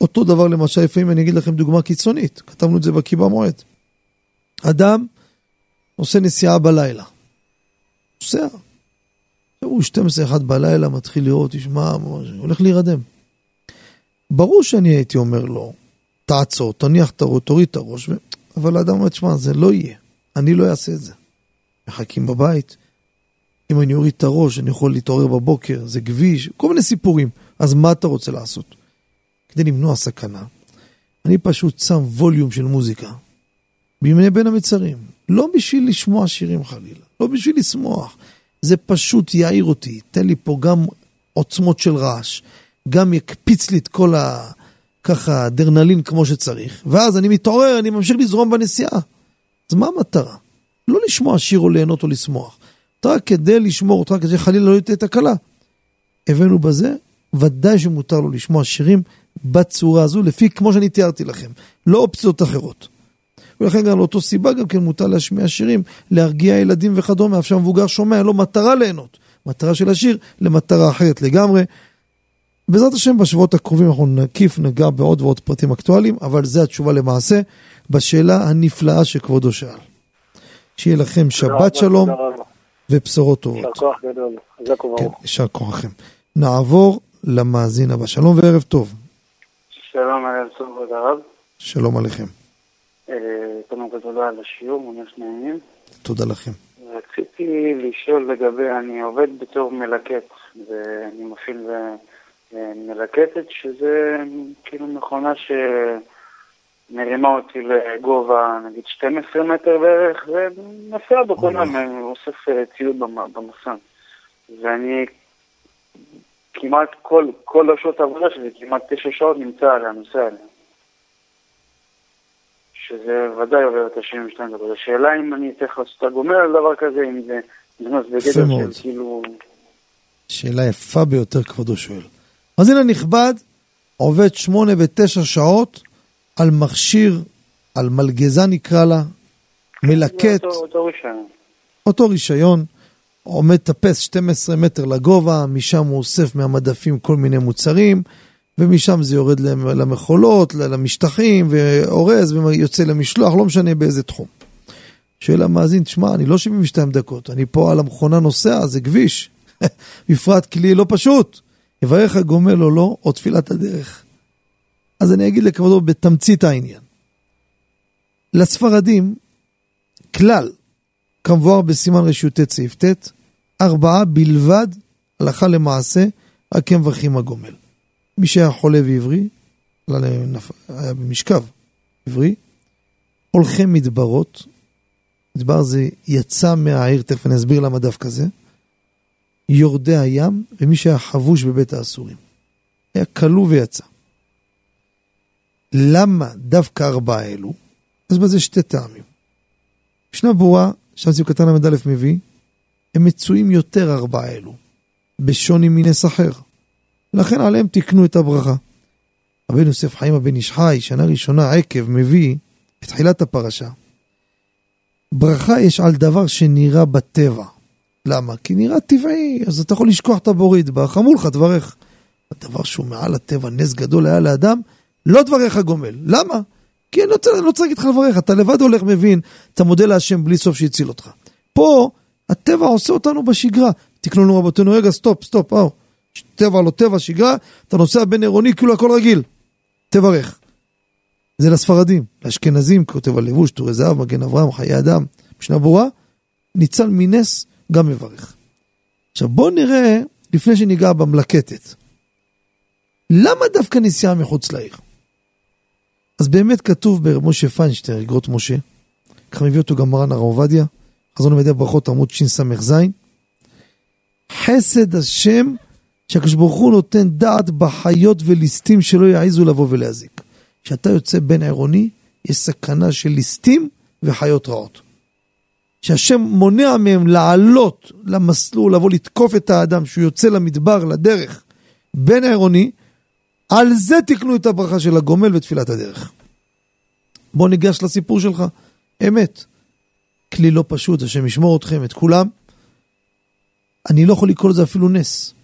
אותו דבר למשל, לפעמים אני אגיד לכם דוגמה קיצונית, כתבנו את זה בקיבה מועד. אדם עושה נסיעה בלילה, נוסע. הוא 12-1 בלילה מתחיל לראות, תשמע, הולך להירדם. ברור שאני הייתי אומר לו, תעצור, תניח את הראש, תוריד את הראש, ו... אבל האדם אומר, תשמע, זה לא יהיה, אני לא אעשה את זה. מחכים בבית, אם אני אוריד את הראש, אני יכול להתעורר בבוקר, זה כביש, כל מיני סיפורים. אז מה אתה רוצה לעשות? כדי למנוע סכנה, אני פשוט שם ווליום של מוזיקה בימי בין המצרים. לא בשביל לשמוע שירים חלילה, לא בשביל לשמוח. זה פשוט יעיר אותי, תן לי פה גם עוצמות של רעש, גם יקפיץ לי את כל ה... ככה אדרנלין כמו שצריך, ואז אני מתעורר, אני ממשיך לזרום בנסיעה. אז מה המטרה? לא לשמוע שיר או ליהנות או לשמוח. רק כדי לשמור, רק כדי חלילה לא תהיה תקלה. הבאנו בזה, ודאי שמותר לו לשמוע שירים בצורה הזו, לפי כמו שאני תיארתי לכם, לא אופציות אחרות. ולכן גם לאותו סיבה גם כן מותר להשמיע שירים, להרגיע ילדים וכדומה, אף שהמבוגר שומע, אין לו מטרה ליהנות. מטרה של השיר למטרה אחרת לגמרי. בעזרת השם בשבועות הקרובים אנחנו נקיף, נגע בעוד ועוד פרטים אקטואליים, אבל זו התשובה למעשה בשאלה הנפלאה שכבודו שאל. שיהיה לכם שבת שלום ובשורות טובות. יישר כוח גדול, חזק וברוך. כן, יישר כוחכם. נעבור למאזין הבא. שלום וערב טוב. שלום, ערב טוב, כבוד הרב. שלום עליכם. אה, קודם כל תודה על השיעור, ממש נעימים. תודה לכם. רציתי לשאול לגבי, אני עובד בתור מלקט, ואני מפעיל מלקטת, שזה כאילו מכונה שמרימה אותי לגובה נגיד 12 מטר בערך, ונוסע בכל יום, אוסף ציוד במסן. ואני כמעט כל, כל השעות העבודה שלי, כמעט תשע שעות נמצא עליה, נוסע עליה. שזה ודאי עובר את ה-72 דקות. השאלה אם אני צריך לעשות את הגומר על דבר כזה, אם זה נכנס בגדר של כאילו... שאלה יפה ביותר, כבודו שואל. אז הנה נכבד, עובד שמונה ותשע שעות על מכשיר, על מלגזה נקרא לה, מלקט. אותו, אותו רישיון. אותו רישיון. עומד טפס 12 מטר לגובה, משם הוא אוסף מהמדפים כל מיני מוצרים, ומשם זה יורד למכולות, למשטחים, ואורז ויוצא למשלוח, לא משנה באיזה תחום. שואל המאזין, תשמע, אני לא 72 דקות, אני פה על המכונה נוסע, זה כביש. *laughs* בפרט כלי לא פשוט. יברך הגומל או לא, או תפילת הדרך. אז אני אגיד לכבודו בתמצית העניין. לספרדים, כלל, כמבואר בסימן רשות ט' סעיף ט', ארבעה בלבד, הלכה למעשה, רק הם מברכים הגומל. מי שהיה חולה ועברי, היה במשכב עברי, הולכי מדברות, מדבר זה יצא מהעיר, תכף אני אסביר למה דווקא זה, יורדי הים, ומי שהיה חבוש בבית האסורים. היה כלוא ויצא. למה דווקא ארבעה אלו? אז בזה שתי טעמים. משנה ברורה, שם סיום קטן ל"א מביא, הם מצויים יותר ארבעה אלו, בשוני מנס אחר. לכן עליהם תיקנו את הברכה. רבי יוסף חיים הבן איש חי, שנה ראשונה עקב, מביא את תחילת הפרשה. ברכה יש על דבר שנראה בטבע. למה? כי נראה טבעי, אז אתה יכול לשכוח את הבורית, ברחמו לך דברך. הדבר שהוא מעל הטבע, נס גדול היה לאדם, לא דבריך גומל. למה? כי אני לא צריך, לא צריך להגיד לך לברך, אתה לבד הולך מבין, אתה מודה להשם בלי סוף שהציל אותך. פה, הטבע עושה אותנו בשגרה. תקנו לנו רבותינו, רגע, סטופ, סטופ, או. טבע לא טבע, שגרה, אתה נוסע בין עירוני, כאילו הכל רגיל. תברך. זה לספרדים. לאשכנזים, כותב הלבוש, טורי זהב, מגן אברהם, חיי אדם, משנה ברורה, ניצל מנס, גם מברך. עכשיו בואו נראה, לפני שניגע במלקטת, למה דווקא נסיעה מחוץ לעיר? אז באמת כתוב במשה פיינשטיין, אגרות משה, ככה מביא אותו גם מרן הרב עובדיה, חזון למדי ברכות עמוד שס"ז, חסד השם שהקדוש ברוך הוא נותן דעת בחיות וליסטים שלא יעזו לבוא ולהזיק. כשאתה יוצא בין עירוני, יש סכנה של ליסטים וחיות רעות. שהשם מונע מהם לעלות למסלול, לבוא לתקוף את האדם שהוא יוצא למדבר, לדרך, בין העירוני, על זה תקנו את הברכה של הגומל ותפילת הדרך. בוא ניגש לסיפור שלך. אמת. כלי לא פשוט, השם ישמור אתכם, את כולם. אני לא יכול לקרוא לזה אפילו נס.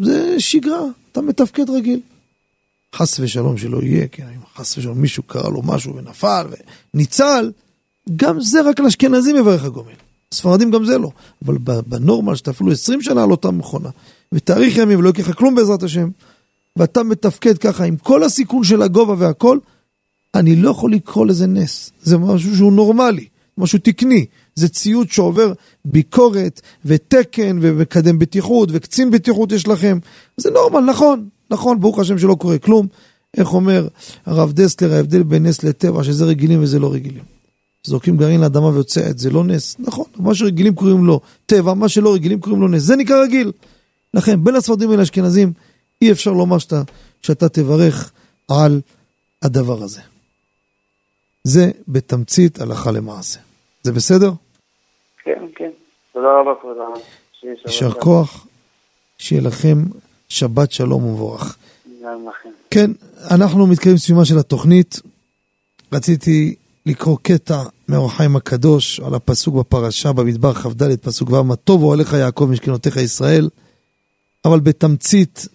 זה שגרה, אתה מתפקד רגיל. חס ושלום שלא יהיה, כן, אם חס ושלום מישהו קרא לו משהו ונפל וניצל, גם זה רק לאשכנזים יברך הגומל. ספרדים גם זה לא. אבל בנורמל שאתה אפילו 20 שנה על אותה מכונה, ותאריך ימים ולא יקרה כלום בעזרת השם, ואתה מתפקד ככה עם כל הסיכון של הגובה והכל, אני לא יכול לקרוא לזה נס. זה משהו שהוא נורמלי, משהו תקני. זה ציוד שעובר ביקורת ותקן ומקדם בטיחות וקצין בטיחות יש לכם. זה נורמל, נכון, נכון, ברוך השם שלא קורה כלום. איך אומר הרב דסלר, ההבדל בין נס לטבע, שזה רגילים וזה לא רגילים. זורקים גרעין לאדמה ויוצא עט, זה לא נס. נכון, מה שרגילים קוראים לו טבע, מה שלא רגילים קוראים לו נס. זה נקרא רגיל. לכן, בין הספרדים ולאשכנזים, אי אפשר לומר שאתה, שאתה תברך על הדבר הזה. זה בתמצית הלכה למעשה. זה בסדר? כן, כן. תודה רבה, כבוד הרב. יישר כוח, שיהיה לכם שבת שלום ומבורך. כן, אנחנו מתקרבים סיומה של התוכנית. רציתי לקרוא קטע מאור החיים הקדוש על הפסוק בפרשה במדבר כ"ד, פסוק ו', מה טוב אוהליך יעקב משכנותיך ישראל, אבל בתמצית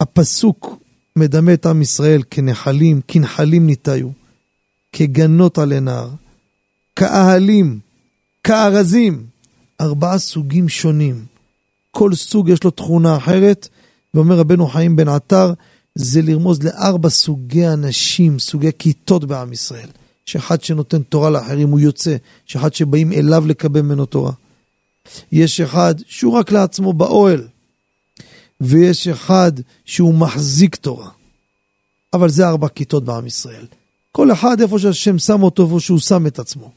הפסוק מדמה את עם ישראל כנחלים, כנחלים ניטיו, כגנות עלי נהר, כאהלים, כארזים, ארבעה סוגים שונים. כל סוג יש לו תכונה אחרת, ואומר רבנו חיים בן עטר, זה לרמוז לארבע סוגי אנשים, סוגי כיתות בעם ישראל. שאחד שנותן תורה לאחרים הוא יוצא, שאחד שבאים אליו לקבל ממנו תורה. יש אחד שהוא רק לעצמו באוהל, ויש אחד שהוא מחזיק תורה. אבל זה ארבע כיתות בעם ישראל. כל אחד איפה שהשם שם אותו, איפה שהוא שם את עצמו.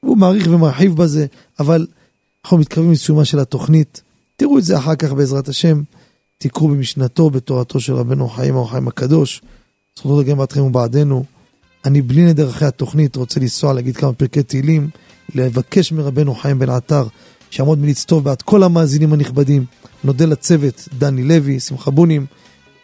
הוא מעריך ומרחיב בזה, אבל אנחנו מתקרבים לסיומה של התוכנית. תראו את זה אחר כך בעזרת השם. תקראו במשנתו, בתורתו של רבנו חיים או חיים הקדוש. זכותו לגן בעדכם ובעדנו. אני בלי נדר אחרי התוכנית רוצה לנסוע להגיד כמה פרקי תהילים, לבקש מרבנו חיים בן עטר שיעמוד מלצטוב בעד כל המאזינים הנכבדים. נודה לצוות, דני לוי, שמחה בונים.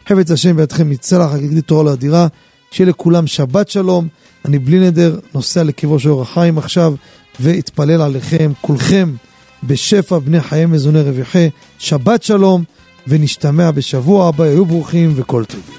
חפץ השם בידכם מצלח, הגדיל תורה לאדירה. שיהיה לכולם שבת שלום. אני בלי נדר נוסע לקברו של אור החיים עכשיו, ואתפלל עליכם, כולכם, בשפע בני חיי מזוני רוויחי. שבת שלום, ונשתמע בשבוע הבא, היו ברוכים וכל טוב.